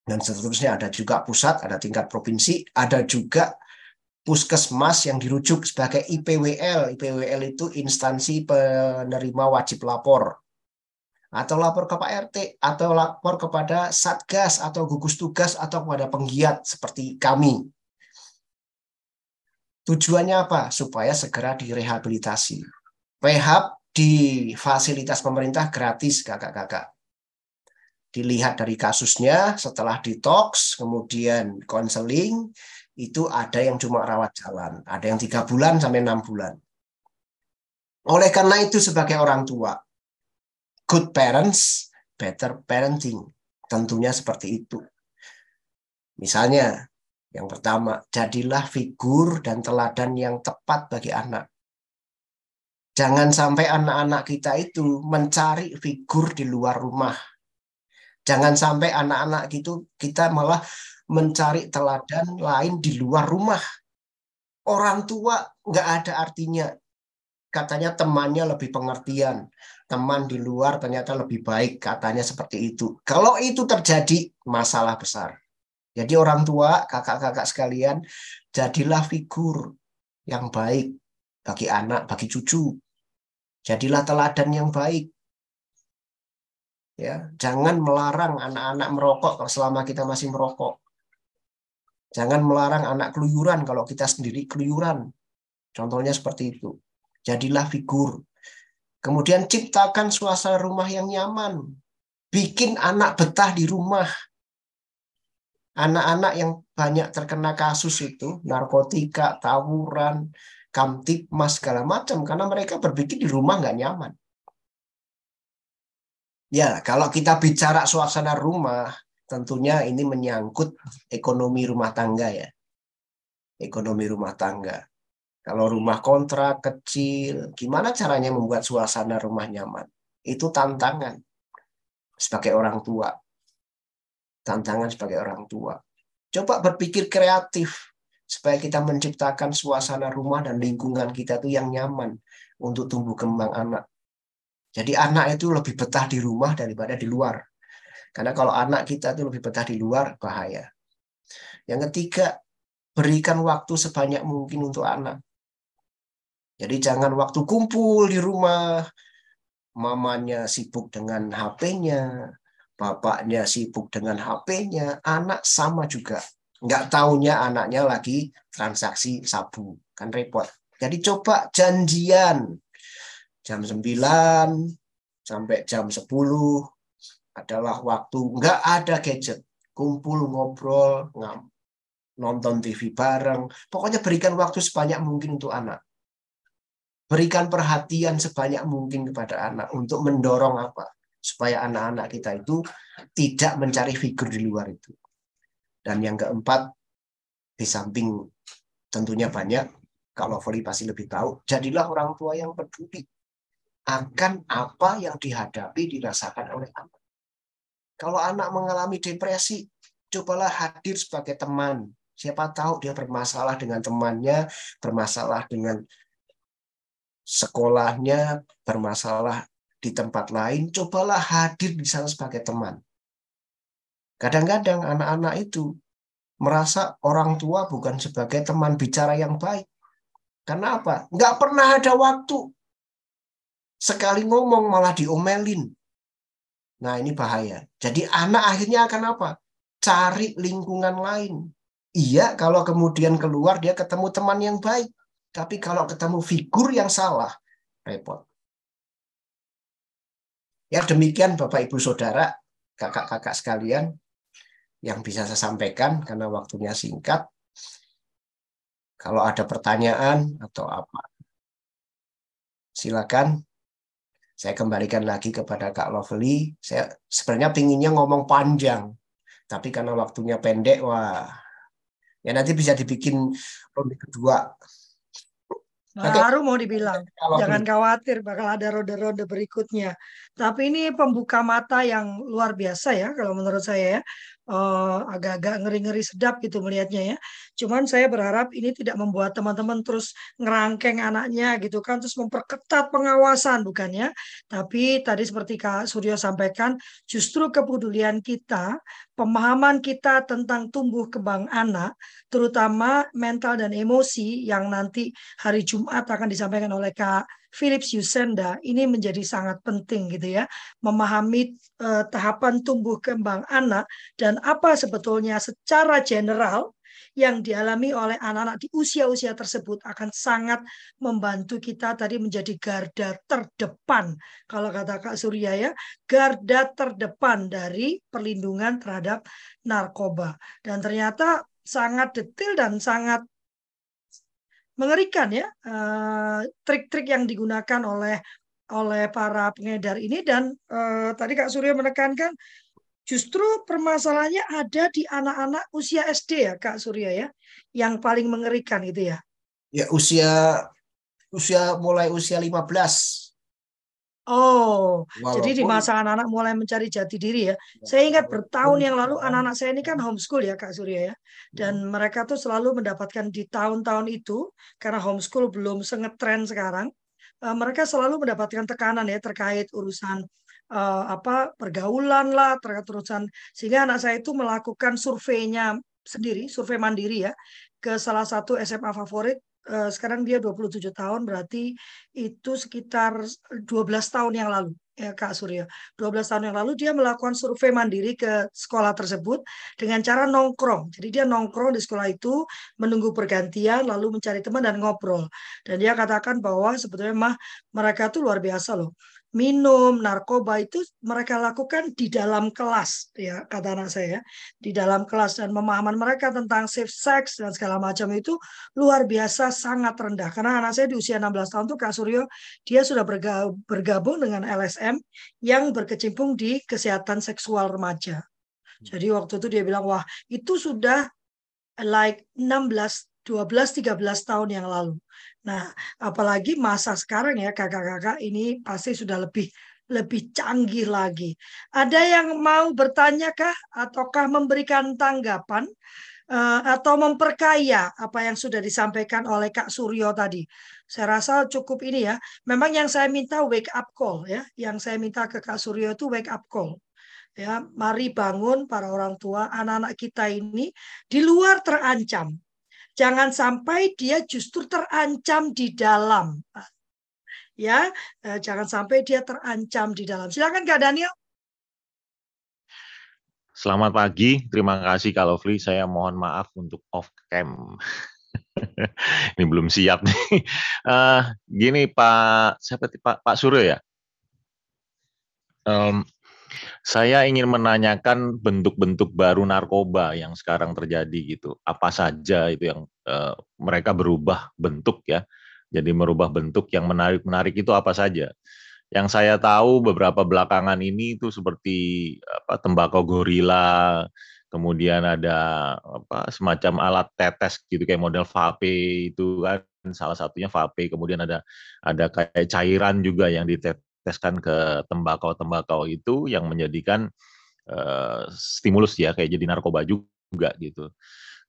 dan seterusnya. Ada juga pusat, ada tingkat provinsi, ada juga puskesmas yang dirujuk sebagai IPWL. IPWL itu instansi penerima wajib lapor. Atau lapor ke Pak RT, atau lapor kepada Satgas, atau gugus tugas, atau kepada penggiat seperti kami. Tujuannya apa? Supaya segera direhabilitasi. Rehab di fasilitas pemerintah gratis, kakak-kakak. Dilihat dari kasusnya, setelah detox, kemudian konseling, itu ada yang cuma rawat jalan. Ada yang tiga bulan sampai enam bulan. Oleh karena itu sebagai orang tua, good parents, better parenting. Tentunya seperti itu. Misalnya, yang pertama, jadilah figur dan teladan yang tepat bagi anak. Jangan sampai anak-anak kita itu mencari figur di luar rumah. Jangan sampai anak-anak itu kita malah mencari teladan lain di luar rumah. Orang tua nggak ada artinya. Katanya temannya lebih pengertian. Teman di luar ternyata lebih baik. Katanya seperti itu. Kalau itu terjadi, masalah besar. Jadi orang tua, kakak-kakak sekalian, jadilah figur yang baik bagi anak, bagi cucu. Jadilah teladan yang baik. Ya, jangan melarang anak-anak merokok kalau selama kita masih merokok. Jangan melarang anak keluyuran kalau kita sendiri keluyuran. Contohnya seperti itu. Jadilah figur. Kemudian ciptakan suasana rumah yang nyaman. Bikin anak betah di rumah anak-anak yang banyak terkena kasus itu narkotika, tawuran, kamtipmas segala macam karena mereka berpikir di rumah nggak nyaman. Ya, kalau kita bicara suasana rumah, tentunya ini menyangkut ekonomi rumah tangga ya. Ekonomi rumah tangga. Kalau rumah kontrak kecil, gimana caranya membuat suasana rumah nyaman? Itu tantangan sebagai orang tua tantangan sebagai orang tua. Coba berpikir kreatif supaya kita menciptakan suasana rumah dan lingkungan kita itu yang nyaman untuk tumbuh kembang anak. Jadi anak itu lebih betah di rumah daripada di luar. Karena kalau anak kita itu lebih betah di luar, bahaya. Yang ketiga, berikan waktu sebanyak mungkin untuk anak. Jadi jangan waktu kumpul di rumah, mamanya sibuk dengan HP-nya, bapaknya sibuk dengan HP-nya, anak sama juga. Nggak taunya anaknya lagi transaksi sabu. Kan repot. Jadi coba janjian. Jam 9 sampai jam 10 adalah waktu nggak ada gadget. kumpul ngobrol, nonton TV bareng. Pokoknya berikan waktu sebanyak mungkin untuk anak. Berikan perhatian sebanyak mungkin kepada anak untuk mendorong apa? Supaya anak-anak kita itu tidak mencari figur di luar itu. Dan yang keempat, di samping tentunya banyak, kalau Voli pasti lebih tahu, jadilah orang tua yang peduli akan apa yang dihadapi, dirasakan oleh anak. Kalau anak mengalami depresi, cobalah hadir sebagai teman. Siapa tahu dia bermasalah dengan temannya, bermasalah dengan sekolahnya, bermasalah di tempat lain, cobalah hadir di sana sebagai teman. Kadang-kadang anak-anak itu merasa orang tua bukan sebagai teman bicara yang baik. Karena apa? Nggak pernah ada waktu. Sekali ngomong malah diomelin. Nah ini bahaya. Jadi anak akhirnya akan apa? Cari lingkungan lain. Iya kalau kemudian keluar dia ketemu teman yang baik. Tapi kalau ketemu figur yang salah, repot. Ya demikian Bapak Ibu Saudara, kakak-kakak sekalian, yang bisa saya sampaikan karena waktunya singkat. Kalau ada pertanyaan atau apa, silakan. Saya kembalikan lagi kepada Kak Lovely. Saya sebenarnya pinginnya ngomong panjang, tapi karena waktunya pendek, wah, ya nanti bisa dibikin ronde kedua. Baru mau dibilang, jangan khawatir bakal ada ronde-ronde berikutnya. Tapi ini pembuka mata yang luar biasa ya kalau menurut saya ya uh, agak-agak ngeri-ngeri sedap gitu melihatnya ya. Cuman saya berharap ini tidak membuat teman-teman terus ngerangkeng anaknya gitu kan, terus memperketat pengawasan bukannya. Tapi tadi seperti Kak Suryo sampaikan, justru kepedulian kita, pemahaman kita tentang tumbuh kembang anak, terutama mental dan emosi yang nanti hari Jumat akan disampaikan oleh Kak Philips Yusenda ini menjadi sangat penting gitu ya memahami uh, tahapan tumbuh kembang anak dan apa sebetulnya secara general yang dialami oleh anak-anak di usia-usia tersebut akan sangat membantu kita tadi menjadi garda terdepan. Kalau kata Kak Surya ya garda terdepan dari perlindungan terhadap narkoba. Dan ternyata sangat detail dan sangat mengerikan ya eh, trik-trik yang digunakan oleh oleh para pengedar ini. Dan uh, tadi Kak Surya menekankan justru permasalahannya ada di anak-anak usia SD ya Kak Surya ya yang paling mengerikan itu ya. Ya usia usia mulai usia 15 Oh, Walaupun, jadi di masa anak-anak mulai mencari jati diri ya. ya saya ingat bertahun yang lalu anak-anak saya ini kan homeschool ya Kak Surya ya. Dan hmm. mereka tuh selalu mendapatkan di tahun-tahun itu karena homeschool belum sengetren sekarang, uh, mereka selalu mendapatkan tekanan ya terkait urusan uh, apa pergaulan lah, terkait urusan sehingga anak saya itu melakukan surveinya sendiri, survei mandiri ya ke salah satu SMA favorit Eh, sekarang dia 27 tahun berarti itu sekitar 12 tahun yang lalu ya Kak Surya. 12 tahun yang lalu dia melakukan survei mandiri ke sekolah tersebut dengan cara nongkrong. Jadi dia nongkrong di sekolah itu menunggu pergantian lalu mencari teman dan ngobrol. Dan dia katakan bahwa sebetulnya mah mereka tuh luar biasa loh minum, narkoba itu mereka lakukan di dalam kelas ya kata anak saya di dalam kelas dan pemahaman mereka tentang safe sex dan segala macam itu luar biasa sangat rendah karena anak saya di usia 16 tahun tuh Kak Suryo dia sudah bergabung dengan LSM yang berkecimpung di kesehatan seksual remaja. Jadi waktu itu dia bilang wah itu sudah like 16 12 13 tahun yang lalu. Nah, apalagi masa sekarang ya kakak-kakak ini pasti sudah lebih lebih canggih lagi. Ada yang mau bertanya kah ataukah memberikan tanggapan uh, atau memperkaya apa yang sudah disampaikan oleh Kak Suryo tadi? Saya rasa cukup ini ya. Memang yang saya minta wake up call ya, yang saya minta ke Kak Suryo itu wake up call ya mari bangun para orang tua anak-anak kita ini di luar terancam Jangan sampai dia justru terancam di dalam. Ya, eh, jangan sampai dia terancam di dalam. Silakan Kak Daniel. Selamat pagi, terima kasih Kak Lovely. Saya mohon maaf untuk off cam. Ini belum siap nih. Uh, gini Pak, siapa Pak Pak Suryo ya? Um, Saya ingin menanyakan bentuk-bentuk baru narkoba yang sekarang terjadi gitu. Apa saja itu yang uh, mereka berubah bentuk ya. Jadi merubah bentuk yang menarik-menarik itu apa saja? Yang saya tahu beberapa belakangan ini itu seperti apa tembakau gorila, kemudian ada apa semacam alat tetes gitu kayak model vape itu kan salah satunya vape, kemudian ada ada kayak cairan juga yang ditet diteskan ke tembakau-tembakau itu yang menjadikan uh, stimulus ya kayak jadi narkoba juga gitu.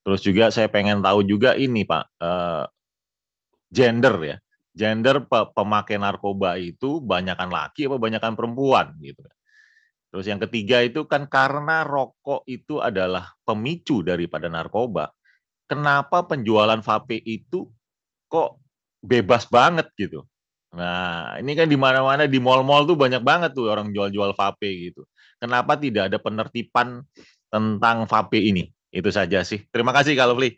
Terus juga saya pengen tahu juga ini Pak uh, gender ya. Gender pe pemakai narkoba itu banyakkan laki apa banyakkan perempuan gitu. Terus yang ketiga itu kan karena rokok itu adalah pemicu daripada narkoba. Kenapa penjualan vape itu kok bebas banget gitu? Nah, ini kan di mana-mana di mall-mall tuh banyak banget tuh orang jual-jual vape gitu. Kenapa tidak ada penertiban tentang vape ini? Itu saja sih. Terima kasih kalau beli.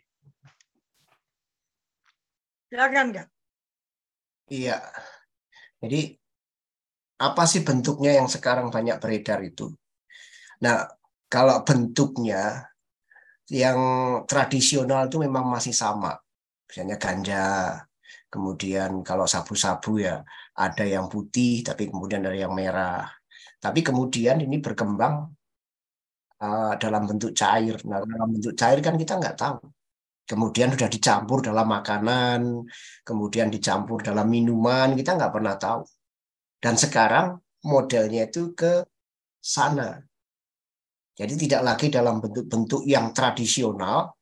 Silakan, Kak. Iya. Jadi apa sih bentuknya yang sekarang banyak beredar itu? Nah, kalau bentuknya yang tradisional itu memang masih sama. Misalnya ganja, Kemudian kalau sabu-sabu ya ada yang putih, tapi kemudian ada yang merah. Tapi kemudian ini berkembang uh, dalam bentuk cair. Nah, dalam bentuk cair kan kita nggak tahu. Kemudian sudah dicampur dalam makanan, kemudian dicampur dalam minuman, kita nggak pernah tahu. Dan sekarang modelnya itu ke sana. Jadi tidak lagi dalam bentuk-bentuk yang tradisional,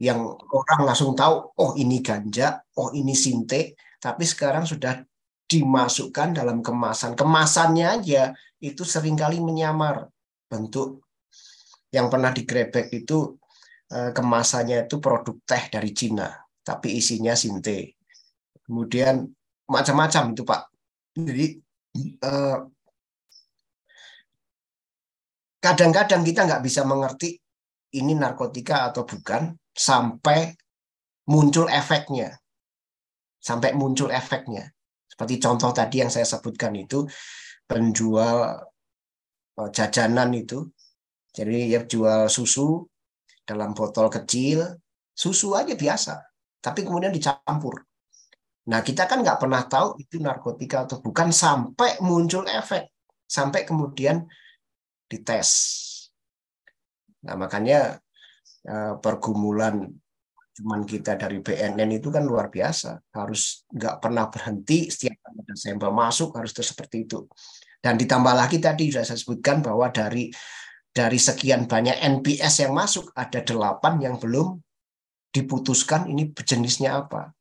yang orang langsung tahu, oh ini ganja, oh ini sinte, tapi sekarang sudah dimasukkan dalam kemasan. Kemasannya aja itu sering kali menyamar bentuk yang pernah digrebek itu eh, kemasannya itu produk teh dari Cina, tapi isinya sinte. Kemudian macam-macam itu Pak. Jadi eh, kadang-kadang kita nggak bisa mengerti ini narkotika atau bukan sampai muncul efeknya. Sampai muncul efeknya. Seperti contoh tadi yang saya sebutkan itu, penjual eh, jajanan itu, jadi ya jual susu dalam botol kecil, susu aja biasa, tapi kemudian dicampur. Nah kita kan nggak pernah tahu itu narkotika atau bukan sampai muncul efek, sampai kemudian dites. Nah makanya pergumulan cuman kita dari BNN itu kan luar biasa. Harus nggak pernah berhenti setiap ada sampel masuk harus terus seperti itu. Dan ditambah lagi tadi sudah saya sebutkan bahwa dari dari sekian banyak NPS yang masuk ada delapan yang belum diputuskan ini jenisnya apa.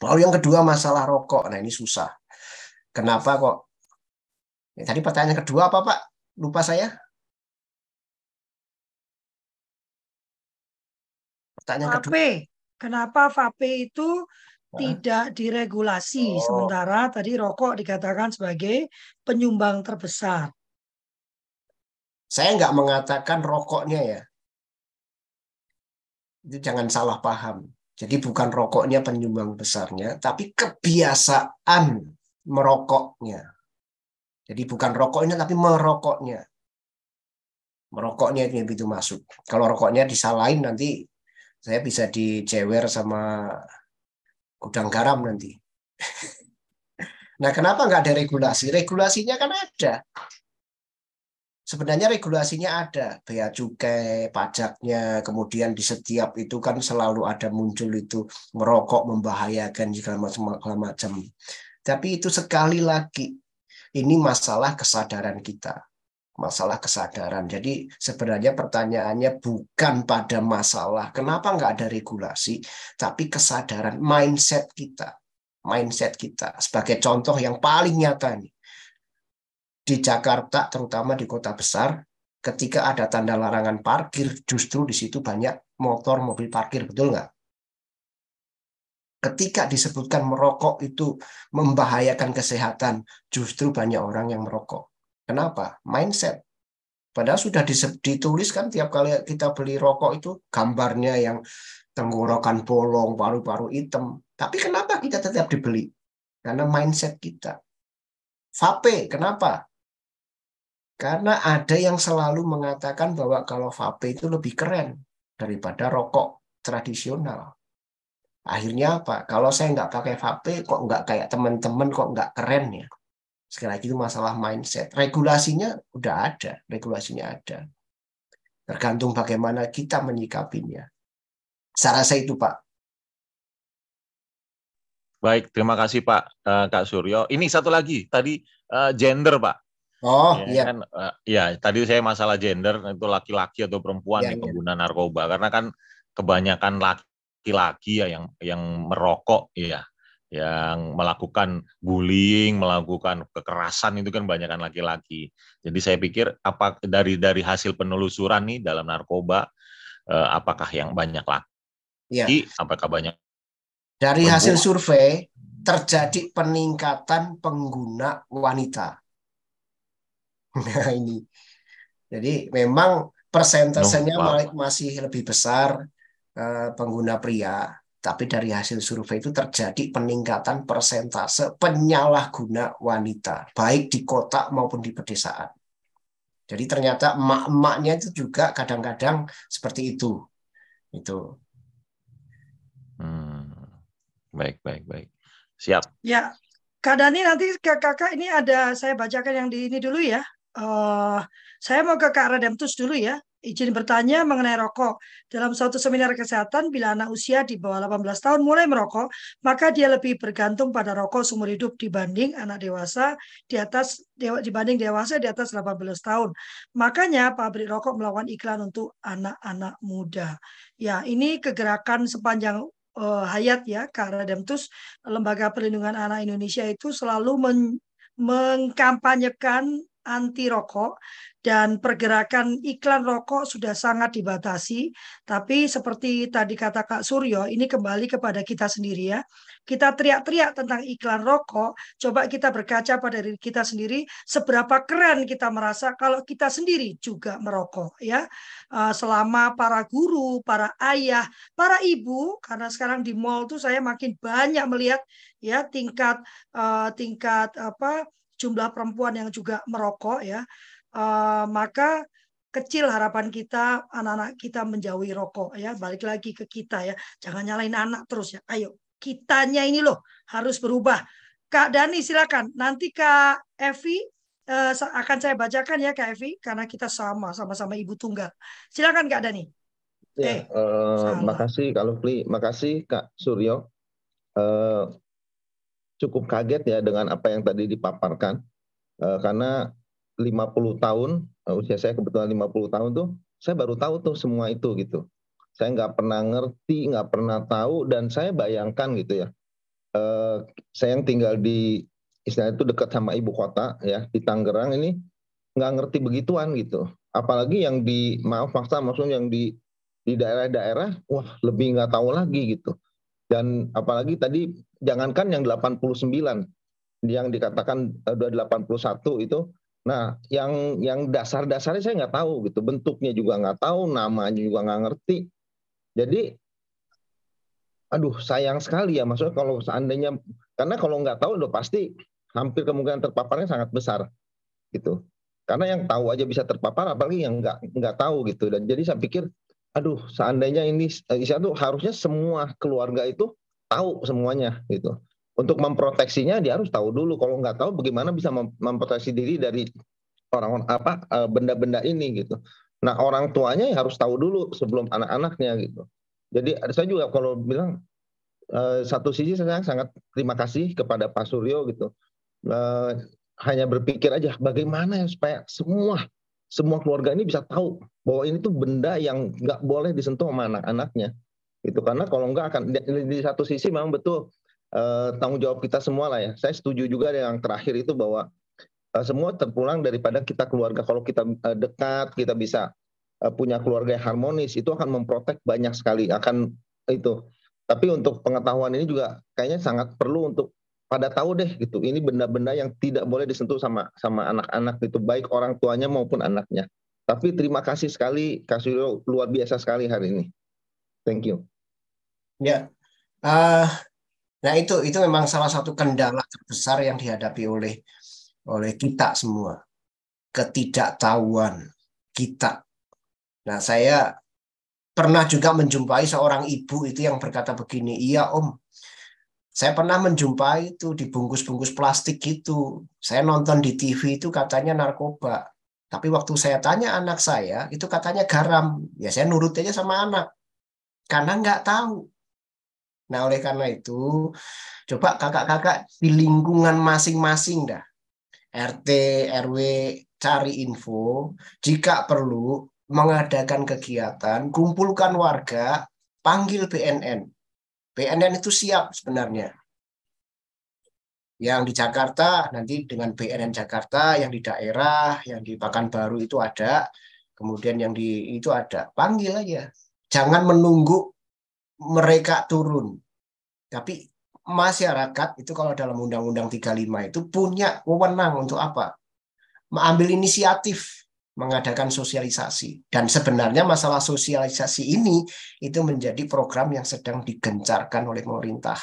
Lalu yang kedua masalah rokok. Nah ini susah. Kenapa kok? Ya, tadi pertanyaan kedua apa pak? Lupa saya Pertanyaan vape. kedua. Kenapa vape itu tidak diregulasi oh. sementara tadi rokok dikatakan sebagai penyumbang terbesar. Saya nggak mengatakan rokoknya ya. Itu jangan salah paham. Jadi bukan rokoknya penyumbang besarnya, tapi kebiasaan merokoknya. Jadi bukan rokoknya tapi merokoknya. Merokoknya itu yang begitu masuk. Kalau rokoknya disalahin nanti saya bisa dicewer sama gudang garam nanti. nah, kenapa nggak ada regulasi? Regulasinya kan ada. Sebenarnya regulasinya ada, bea cukai, pajaknya, kemudian di setiap itu kan selalu ada muncul itu merokok membahayakan jika macam-macam. Tapi itu sekali lagi, ini masalah kesadaran kita masalah kesadaran. Jadi sebenarnya pertanyaannya bukan pada masalah kenapa nggak ada regulasi, tapi kesadaran mindset kita, mindset kita. Sebagai contoh yang paling nyata nih di Jakarta, terutama di kota besar, ketika ada tanda larangan parkir, justru di situ banyak motor, mobil parkir, betul nggak? Ketika disebutkan merokok itu membahayakan kesehatan, justru banyak orang yang merokok Kenapa? Mindset. Padahal sudah ditulis kan tiap kali kita beli rokok itu gambarnya yang tenggorokan bolong, paru-paru hitam. Tapi kenapa kita tetap dibeli? Karena mindset kita. Vape, kenapa? Karena ada yang selalu mengatakan bahwa kalau vape itu lebih keren daripada rokok tradisional. Akhirnya apa? Kalau saya nggak pakai vape, kok nggak kayak teman-teman, kok nggak keren ya? Sekali lagi itu masalah mindset. Regulasinya udah ada, regulasinya ada. Tergantung bagaimana kita menyikapinya. Saya rasa itu, Pak. Baik, terima kasih Pak uh, Kak Suryo. Ini satu lagi, tadi uh, gender Pak. Oh ya, iya. Kan, uh, ya tadi saya masalah gender itu laki-laki atau perempuan ya, nih, ya. pengguna narkoba karena kan kebanyakan laki-laki ya yang yang merokok ya yang melakukan bullying, melakukan kekerasan itu kan banyak laki-laki. Jadi saya pikir apa dari dari hasil penelusuran nih dalam narkoba eh, apakah yang banyak laki? Ya. Apakah banyak? Dari hasil survei terjadi peningkatan pengguna wanita. Nah ini, jadi memang persentasenya no, wow. masih lebih besar uh, pengguna pria, tapi dari hasil survei itu terjadi peningkatan persentase penyalahguna wanita, baik di kota maupun di pedesaan. Jadi ternyata emak-emaknya itu juga kadang-kadang seperti itu. Itu. Hmm. Baik, baik, baik. Siap. Ya, Kak Dani nanti ke kakak ini ada saya bacakan yang di ini dulu ya. Uh, saya mau ke Kak Redemptus dulu ya izin bertanya mengenai rokok. Dalam suatu seminar kesehatan, bila anak usia di bawah 18 tahun mulai merokok, maka dia lebih bergantung pada rokok seumur hidup dibanding anak dewasa di atas dibanding dewasa di atas 18 tahun. Makanya pabrik rokok melakukan iklan untuk anak-anak muda. Ya, ini kegerakan sepanjang uh, hayat ya, Kak Redemptus, Lembaga Perlindungan Anak Indonesia itu selalu men mengkampanyekan anti rokok dan pergerakan iklan rokok sudah sangat dibatasi. Tapi seperti tadi kata Kak Suryo, ini kembali kepada kita sendiri ya. Kita teriak-teriak tentang iklan rokok, coba kita berkaca pada diri kita sendiri, seberapa keren kita merasa kalau kita sendiri juga merokok ya. Eh, selama para guru, para ayah, para ibu, karena sekarang di mall tuh saya makin banyak melihat ya tingkat uh, tingkat apa jumlah perempuan yang juga merokok ya. Uh, maka kecil harapan kita anak-anak kita menjauhi rokok ya. Balik lagi ke kita ya. Jangan nyalain anak terus ya. Ayo kitanya ini loh harus berubah. Kak Dani silakan. Nanti Kak Evi uh, akan saya bacakan ya Kak Evi karena kita sama sama-sama ibu tunggal. Silakan Kak Dani. Ya eh, uh, makasih Kak Lufli makasih Kak Suryo. Uh, cukup kaget ya dengan apa yang tadi dipaparkan uh, karena 50 tahun, uh, usia saya kebetulan 50 tahun tuh, saya baru tahu tuh semua itu gitu. Saya nggak pernah ngerti, nggak pernah tahu, dan saya bayangkan gitu ya. Uh, saya yang tinggal di istilah itu dekat sama ibu kota ya di Tangerang ini nggak ngerti begituan gitu. Apalagi yang di maaf fakta maksudnya yang di di daerah-daerah, wah lebih nggak tahu lagi gitu. Dan apalagi tadi jangankan yang 89 yang dikatakan udah 81 itu Nah, yang yang dasar-dasarnya saya nggak tahu gitu, bentuknya juga nggak tahu, namanya juga nggak ngerti. Jadi, aduh sayang sekali ya, maksudnya kalau seandainya, karena kalau nggak tahu udah pasti hampir kemungkinan terpaparnya sangat besar, gitu. Karena yang tahu aja bisa terpapar, apalagi yang nggak nggak tahu gitu. Dan jadi saya pikir, aduh seandainya ini, itu harusnya semua keluarga itu tahu semuanya gitu untuk memproteksinya dia harus tahu dulu kalau nggak tahu bagaimana bisa memproteksi diri dari orang apa eh, benda-benda ini gitu. Nah orang tuanya ya harus tahu dulu sebelum anak-anaknya gitu. Jadi saya juga kalau bilang eh, satu sisi saya sangat terima kasih kepada Pak Suryo gitu. Eh, hanya berpikir aja bagaimana ya supaya semua semua keluarga ini bisa tahu bahwa ini tuh benda yang nggak boleh disentuh sama anak-anaknya gitu karena kalau nggak akan di, di satu sisi memang betul uh, tanggung jawab kita semua lah ya. Saya setuju juga yang terakhir itu bahwa uh, semua terpulang daripada kita keluarga. Kalau kita uh, dekat, kita bisa uh, punya keluarga yang harmonis, itu akan memprotek banyak sekali akan itu. Tapi untuk pengetahuan ini juga kayaknya sangat perlu untuk pada tahu deh gitu. Ini benda-benda yang tidak boleh disentuh sama sama anak-anak itu baik orang tuanya maupun anaknya. Tapi terima kasih sekali kasih luar biasa sekali hari ini. Thank you. Ya, uh, Nah itu itu memang salah satu kendala terbesar yang dihadapi oleh oleh kita semua. ketidaktahuan kita. Nah, saya pernah juga menjumpai seorang ibu itu yang berkata begini, iya om, saya pernah menjumpai itu di bungkus-bungkus plastik gitu. Saya nonton di TV itu katanya narkoba. Tapi waktu saya tanya anak saya, itu katanya garam. Ya saya nurut aja sama anak. Karena nggak tahu. Nah oleh karena itu, coba kakak-kakak di lingkungan masing-masing dah. RT, RW, cari info. Jika perlu, mengadakan kegiatan, kumpulkan warga, panggil BNN. BNN itu siap sebenarnya. Yang di Jakarta nanti dengan BNN Jakarta, yang di daerah, yang di Pekanbaru itu ada, kemudian yang di itu ada. Panggil aja. Jangan menunggu mereka turun. Tapi masyarakat itu kalau dalam Undang-Undang 35 itu punya wewenang untuk apa? Mengambil inisiatif mengadakan sosialisasi. Dan sebenarnya masalah sosialisasi ini itu menjadi program yang sedang digencarkan oleh pemerintah.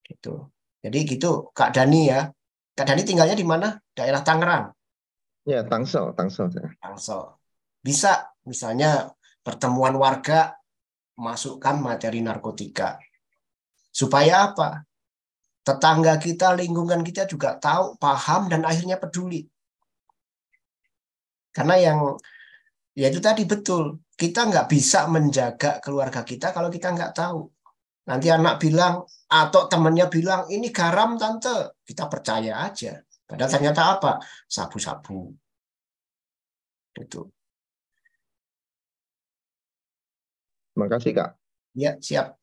Gitu. Jadi gitu Kak Dani ya. Kak Dani tinggalnya di mana? Daerah Tangerang. Ya, Tangsel, Tangsel. Tangsel. Bisa misalnya pertemuan warga masukkan materi narkotika. Supaya apa? Tetangga kita, lingkungan kita juga tahu, paham, dan akhirnya peduli. Karena yang ya itu tadi betul, kita nggak bisa menjaga keluarga kita kalau kita nggak tahu. Nanti anak bilang atau temannya bilang ini garam tante, kita percaya aja. Padahal ternyata apa? Sabu-sabu. Itu. Terima kasih kak. Ya siap.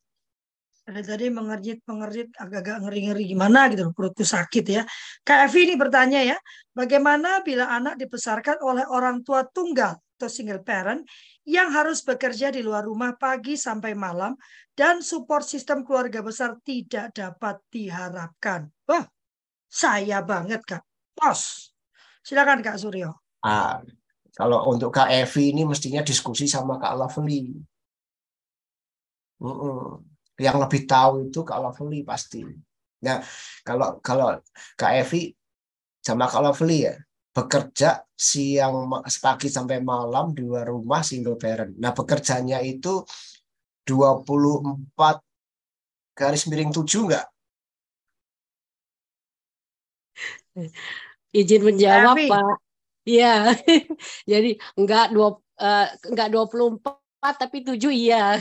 Ada tadi mengerjit mengerjit agak-agak ngeri-ngeri gimana gitu perutku sakit ya. Kak Evi ini bertanya ya, bagaimana bila anak dibesarkan oleh orang tua tunggal atau single parent yang harus bekerja di luar rumah pagi sampai malam dan support sistem keluarga besar tidak dapat diharapkan. Wah, saya banget Kak. Pos. Silakan Kak Suryo. Ah, kalau untuk Kak Evi ini mestinya diskusi sama Kak Lovely. Mm -mm yang lebih tahu itu Kak Lovely pasti. Nah, kalau kalau Kak Evi sama Kak Lovely ya, bekerja siang pagi sampai malam di luar rumah single parent. Nah, bekerjanya itu 24 garis miring 7 enggak? Izin menjawab, Evi. Pak. Iya. Jadi enggak dua uh, enggak 24 tapi 7 iya.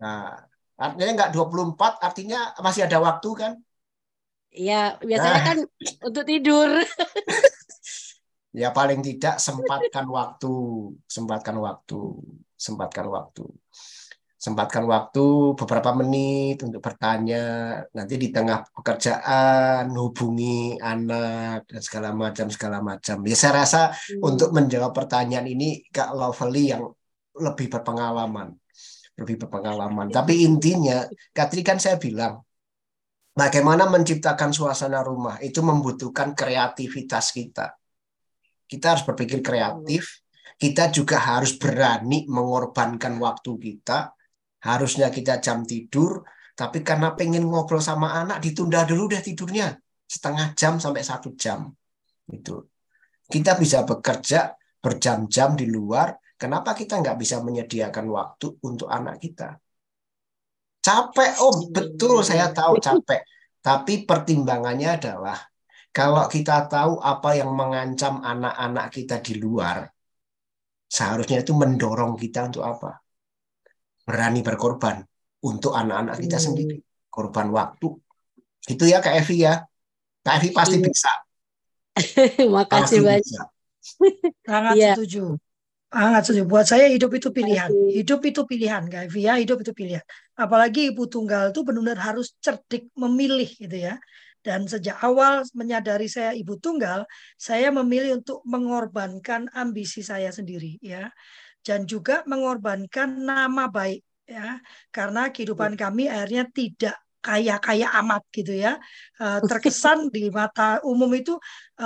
Nah, Artinya nggak 24, artinya masih ada waktu kan? Iya, biasanya nah. kan untuk tidur. ya paling tidak sempatkan waktu, sempatkan waktu, sempatkan waktu. Sempatkan waktu beberapa menit untuk bertanya. Nanti di tengah pekerjaan hubungi anak dan segala macam segala macam. Ya saya rasa hmm. untuk menjawab pertanyaan ini Kak Lovely yang lebih berpengalaman lebih berpengalaman. Tapi intinya, Katri kan saya bilang, bagaimana menciptakan suasana rumah itu membutuhkan kreativitas kita. Kita harus berpikir kreatif, kita juga harus berani mengorbankan waktu kita. Harusnya kita jam tidur, tapi karena pengen ngobrol sama anak, ditunda dulu deh tidurnya. Setengah jam sampai satu jam. Itu. Kita bisa bekerja berjam-jam di luar, Kenapa kita nggak bisa menyediakan waktu untuk anak kita? Capek, Om. Betul, saya tahu capek. Tapi pertimbangannya adalah kalau kita tahu apa yang mengancam anak-anak kita di luar, seharusnya itu mendorong kita untuk apa? Berani berkorban untuk anak-anak kita hmm. sendiri. Korban waktu. Itu ya Kak Evi ya. Kak Evi pasti iya. bisa. Makasih banyak. Sangat ya. setuju. Sangat setuju. Buat saya hidup itu pilihan. Hidup itu pilihan, guys. Ya, hidup itu pilihan. Apalagi ibu tunggal itu benar-benar harus cerdik memilih gitu ya. Dan sejak awal menyadari saya ibu tunggal, saya memilih untuk mengorbankan ambisi saya sendiri ya. Dan juga mengorbankan nama baik ya. Karena kehidupan kami akhirnya tidak kaya-kaya amat gitu ya uh, terkesan di mata umum itu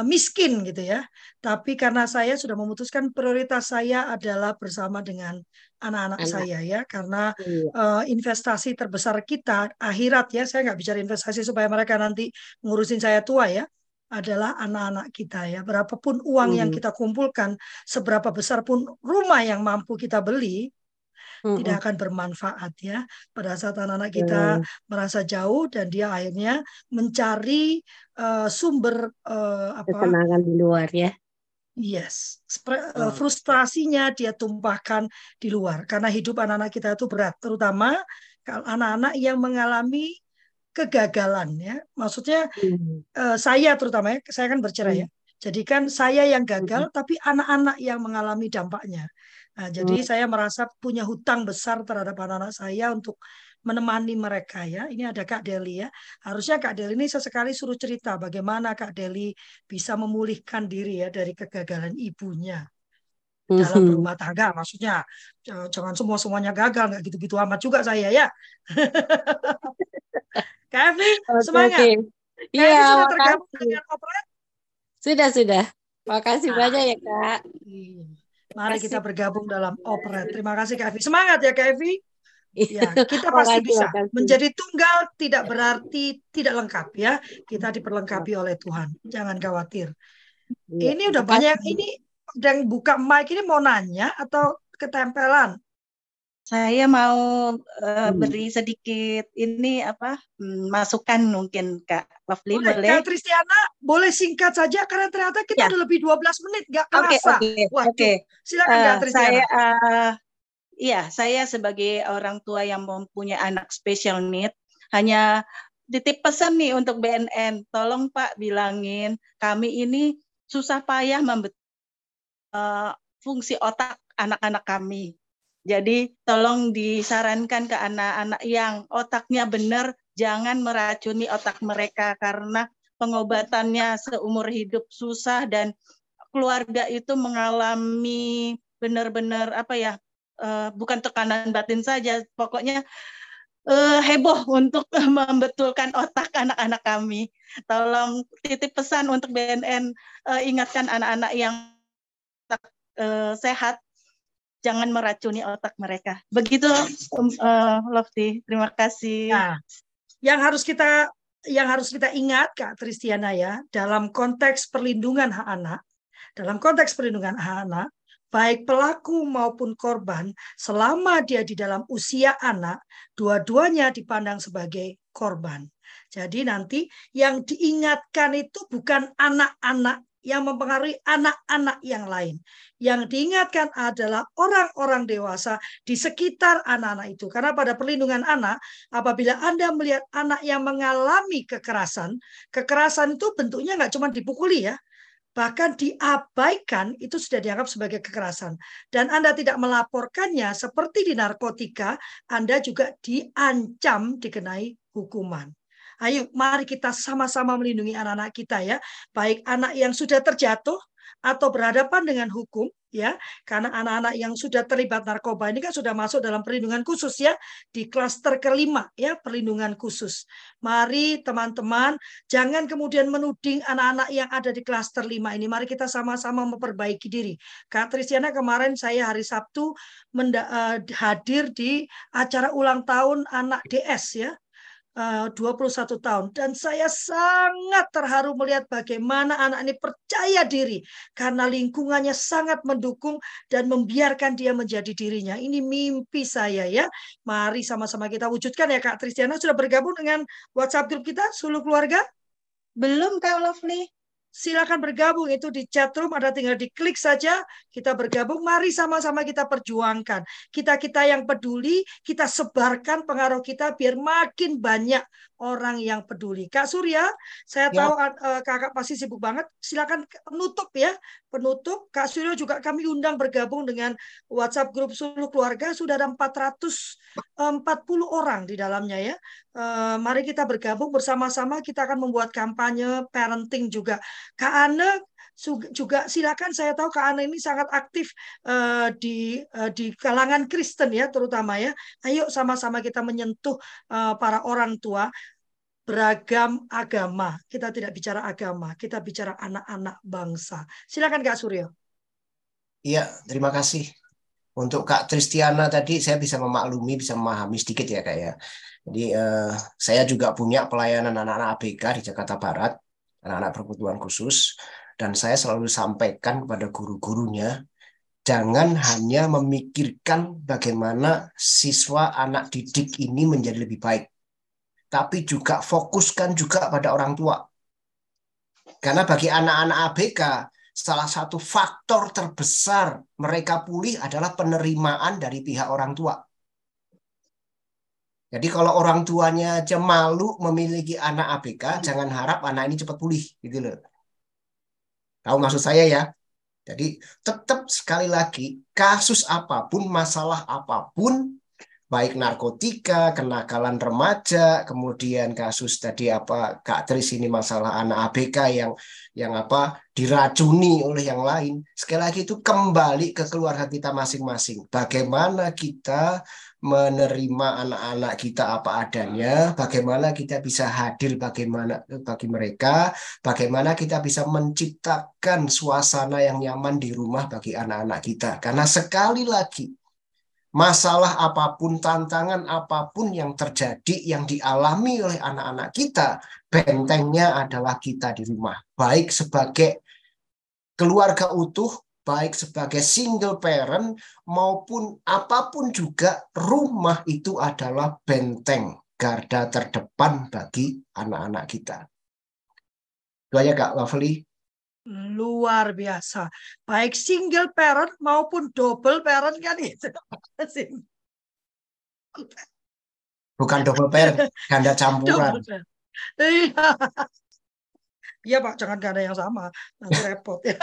miskin gitu ya. Tapi karena saya sudah memutuskan prioritas saya adalah bersama dengan anak-anak saya ya. Karena uh, investasi terbesar kita akhirat ya saya nggak bicara investasi supaya mereka nanti ngurusin saya tua ya adalah anak-anak kita ya. Berapapun uang yang kita kumpulkan, seberapa besar pun rumah yang mampu kita beli, tidak akan bermanfaat ya. Pada saat anak-anak kita merasa jauh dan dia akhirnya mencari uh, sumber uh, apa kesenangan di luar ya. Yes, frustrasinya dia tumpahkan di luar karena hidup anak-anak kita itu berat, terutama anak-anak yang mengalami kegagalan ya. Maksudnya hmm. uh, saya terutama ya, saya kan bercerai ya. hmm. ya. Jadi kan saya yang gagal hmm. tapi anak-anak yang mengalami dampaknya. Nah, jadi hmm. saya merasa punya hutang besar terhadap anak-anak saya untuk menemani mereka ya. Ini ada Kak Deli ya. Harusnya Kak Deli ini sesekali suruh cerita bagaimana Kak Deli bisa memulihkan diri ya dari kegagalan ibunya dalam mhm. berumah tangga. Maksudnya jangan semua semuanya gagal nggak gitu-gitu amat juga saya ya. Kak Evi, semangat. Okay. Iya, sudah tergabung dengan Operet? Sudah, sudah. Makasih nah. banyak ya, Kak. Iya. Mari kita bergabung dalam Operet. Terima kasih Kak Evi. Semangat ya Kak Evi. Ya, kita pasti bisa. Menjadi tunggal tidak berarti tidak lengkap ya. Kita diperlengkapi oleh Tuhan. Jangan khawatir. Ya, ini udah banyak ini yang buka mic ini mau nanya atau ketempelan? Saya mau uh, hmm. beri sedikit ini apa hmm, masukan mungkin Kak Lovely boleh. boleh. Kak Tristiana boleh singkat saja karena ternyata kita ya. udah lebih 12 menit nggak kerasa. Oke, okay, oke. Okay, Silakan uh, Kak Tristiana. Saya uh, Iya, saya sebagai orang tua yang mempunyai anak special need hanya titip pesan nih untuk BNN, tolong Pak bilangin kami ini susah payah membetul uh, fungsi otak anak-anak kami. Jadi tolong disarankan ke anak-anak yang otaknya benar, jangan meracuni otak mereka karena pengobatannya seumur hidup susah dan keluarga itu mengalami benar-benar apa ya uh, bukan tekanan batin saja, pokoknya uh, heboh untuk membetulkan otak anak-anak kami. Tolong titip pesan untuk BNN eh, ingatkan anak-anak yang uh, sehat jangan meracuni otak mereka. Begitu um, uh, Lofty, terima kasih. Nah, yang harus kita yang harus kita ingat Kak Tristiana ya, dalam konteks perlindungan hak anak, dalam konteks perlindungan hak anak, baik pelaku maupun korban, selama dia di dalam usia anak, dua-duanya dipandang sebagai korban. Jadi nanti yang diingatkan itu bukan anak-anak yang mempengaruhi anak-anak yang lain. Yang diingatkan adalah orang-orang dewasa di sekitar anak-anak itu. Karena pada perlindungan anak, apabila Anda melihat anak yang mengalami kekerasan, kekerasan itu bentuknya nggak cuma dipukuli ya, bahkan diabaikan itu sudah dianggap sebagai kekerasan. Dan Anda tidak melaporkannya seperti di narkotika, Anda juga diancam dikenai hukuman. Ayo mari kita sama-sama melindungi anak-anak kita ya, baik anak yang sudah terjatuh atau berhadapan dengan hukum ya. Karena anak-anak yang sudah terlibat narkoba ini kan sudah masuk dalam perlindungan khusus ya. Di klaster kelima ya perlindungan khusus. Mari teman-teman jangan kemudian menuding anak-anak yang ada di klaster lima ini. Mari kita sama-sama memperbaiki diri. Kak Tristiana kemarin saya hari Sabtu uh, hadir di acara ulang tahun anak DS ya 21 eh, tahun dan saya sangat terharu melihat bagaimana anak ini percaya diri karena lingkungannya sangat mendukung dan membiarkan dia menjadi dirinya. Ini mimpi saya ya. Mari sama-sama kita wujudkan ya Kak Tristiana sudah bergabung dengan WhatsApp grup kita seluruh keluarga? Belum Kak Lovely silakan bergabung. Itu di chat room ada tinggal diklik saja kita bergabung. Mari sama-sama kita perjuangkan. Kita-kita yang peduli kita sebarkan pengaruh kita biar makin banyak orang yang peduli. Kak Surya saya ya. tahu uh, kakak pasti sibuk banget. Silakan penutup ya penutup. Kak Surya juga kami undang bergabung dengan WhatsApp grup seluruh keluarga. Sudah ada 440 orang di dalamnya ya. Uh, mari kita bergabung bersama-sama. Kita akan membuat kampanye parenting juga. Kak Ane juga silakan. Saya tahu Kak Ane ini sangat aktif uh, di uh, di kalangan Kristen ya terutama ya. Ayo sama-sama kita menyentuh uh, para orang tua beragam agama. Kita tidak bicara agama, kita bicara anak-anak bangsa. Silakan Kak Suryo. Iya, terima kasih. Untuk Kak Tristiana tadi saya bisa memaklumi, bisa memahami sedikit ya Kak ya. Jadi eh, saya juga punya pelayanan anak-anak ABK di Jakarta Barat anak-anak berkebutuhan khusus dan saya selalu sampaikan kepada guru-gurunya jangan hanya memikirkan bagaimana siswa anak didik ini menjadi lebih baik tapi juga fokuskan juga pada orang tua karena bagi anak-anak ABK salah satu faktor terbesar mereka pulih adalah penerimaan dari pihak orang tua jadi kalau orang tuanya aja malu memiliki anak ABK, jangan harap anak ini cepat pulih, gitu loh. Tahu maksud saya ya? Jadi tetap sekali lagi kasus apa pun, masalah apa pun, baik narkotika, kenakalan remaja, kemudian kasus tadi apa Kak Tris ini masalah anak ABK yang yang apa diracuni oleh yang lain. Sekali lagi itu kembali ke keluarga kita masing-masing. Bagaimana kita menerima anak-anak kita apa adanya, bagaimana kita bisa hadir bagaimana bagi mereka, bagaimana kita bisa menciptakan suasana yang nyaman di rumah bagi anak-anak kita. Karena sekali lagi masalah apa pun, tantangan apa pun yang terjadi yang dialami oleh anak-anak kita, bentengnya adalah kita di rumah. Baik sebagai keluarga utuh baik sebagai single parent maupun apa pun juga rumah itu adalah benteng garda terdepan bagi anak-anak kita. Itu aja Kak Lovely. Luar biasa. Baik single parent maupun double parent kan itu. Bukan double parent, ganda campuran. Iya. Iya Pak, jangan ganda yang sama. Nanti repot ya.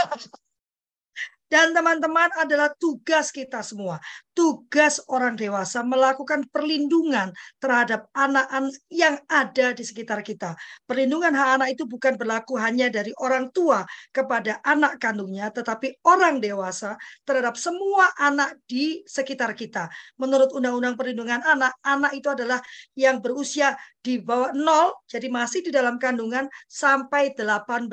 Dan teman-teman adalah tugas kita semua. Tugas orang dewasa melakukan perlindungan terhadap anak-anak yang ada di sekitar kita. Perlindungan hak anak itu bukan berlaku hanya dari orang tua kepada anak kandungnya, tetapi orang dewasa terhadap semua anak di sekitar kita. Menurut Undang-Undang Perlindungan Anak, anak itu adalah yang berusia di bawah nol, jadi masih di dalam kandungan sampai 18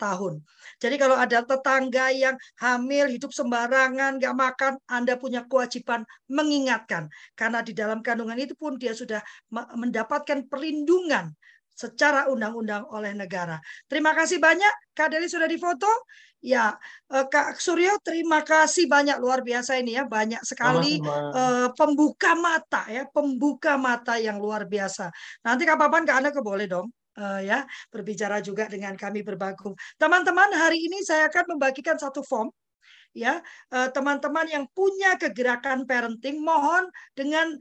tahun. Jadi kalau ada tetangga yang hamil, hidup sembarangan, nggak makan, Anda punya kewajiban mengingatkan. Karena di dalam kandungan itu pun dia sudah mendapatkan perlindungan secara undang-undang oleh negara. Terima kasih banyak. Kak Deli sudah difoto. Ya, eh, Kak Suryo, terima kasih banyak luar biasa ini ya, banyak sekali uh, pembuka mata ya, pembuka mata yang luar biasa. Nanti kapan-kapan Kak Anda boleh dong uh, ya berbicara juga dengan kami berbagum. Teman-teman, hari ini saya akan membagikan satu form ya. Teman-teman yang punya kegerakan parenting mohon dengan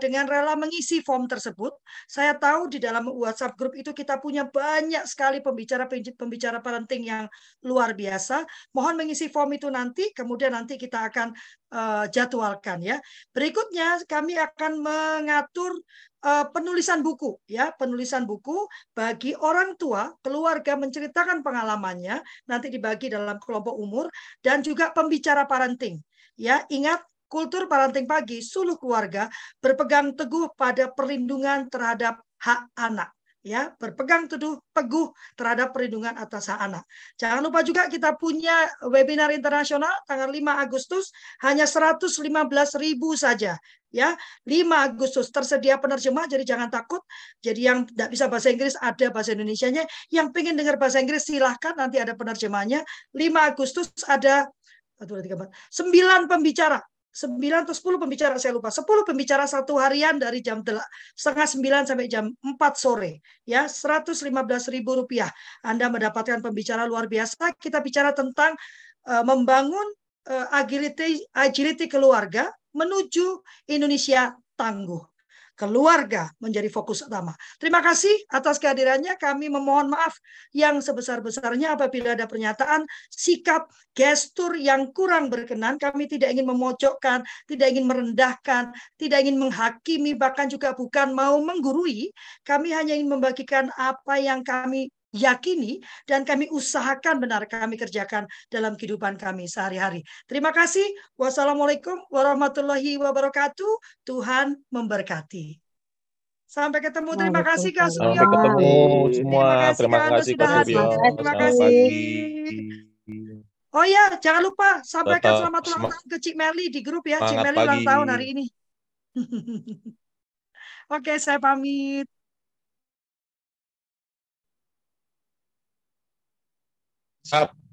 dengan rela mengisi form tersebut. Saya tahu di dalam WhatsApp grup itu kita punya banyak sekali pembicara pembicara parenting yang luar biasa. Mohon mengisi form itu nanti kemudian nanti kita akan jadwalkan ya. Berikutnya kami akan mengatur Eh, penulisan buku ya. Penulisan buku bagi orang tua keluarga menceritakan pengalamannya nanti dibagi dalam kelompok umur dan juga pembicara parenting ya. Ingat kultur parenting pagi suluh keluarga berpegang teguh pada perlindungan terhadap hak anak ya berpegang teguh teguh terhadap perlindungan atas hak anak. Jangan lupa juga kita punya webinar internasional tanggal 5 Agustus hanya 115.000 saja ya. 5 Agustus tersedia penerjemah jadi jangan takut. Jadi yang tidak bisa bahasa Inggris ada bahasa Indonesianya. Yang pengen dengar bahasa Inggris silahkan nanti ada penerjemahnya. 5 Agustus ada 1, 2, 3, 4, 9 pembicara 9 atau 10 pembicara saya lupa. 10 pembicara satu harian dari jam setengah 9 sampai jam 4 sore ya. 115 ribu rupiah. Anda mendapatkan pembicara luar biasa. Kita bicara tentang uh, membangun uh, agility agility keluarga menuju Indonesia tangguh keluarga menjadi fokus utama. Terima kasih atas kehadirannya. Kami memohon maaf yang sebesar-besarnya apabila ada pernyataan, sikap, gestur yang kurang berkenan. Kami tidak ingin memojokkan, tidak ingin merendahkan, tidak ingin menghakimi, bahkan juga bukan mau menggurui. Kami hanya ingin membagikan apa yang kami yakini dan kami usahakan benar kami kerjakan dalam kehidupan kami sehari-hari. Terima kasih. Wassalamualaikum warahmatullahi wabarakatuh. Tuhan memberkati. Sampai ketemu. Terima kasih Kak Suryo. Sampai ketemu semua. Terima kasih Kak Suryo. Terima kasih. Oh ya, jangan lupa sampaikan selamat ulang tahun ke Cik Meli di grup ya. Cik Meli ulang tahun hari ini. Oke, saya pamit. Siap.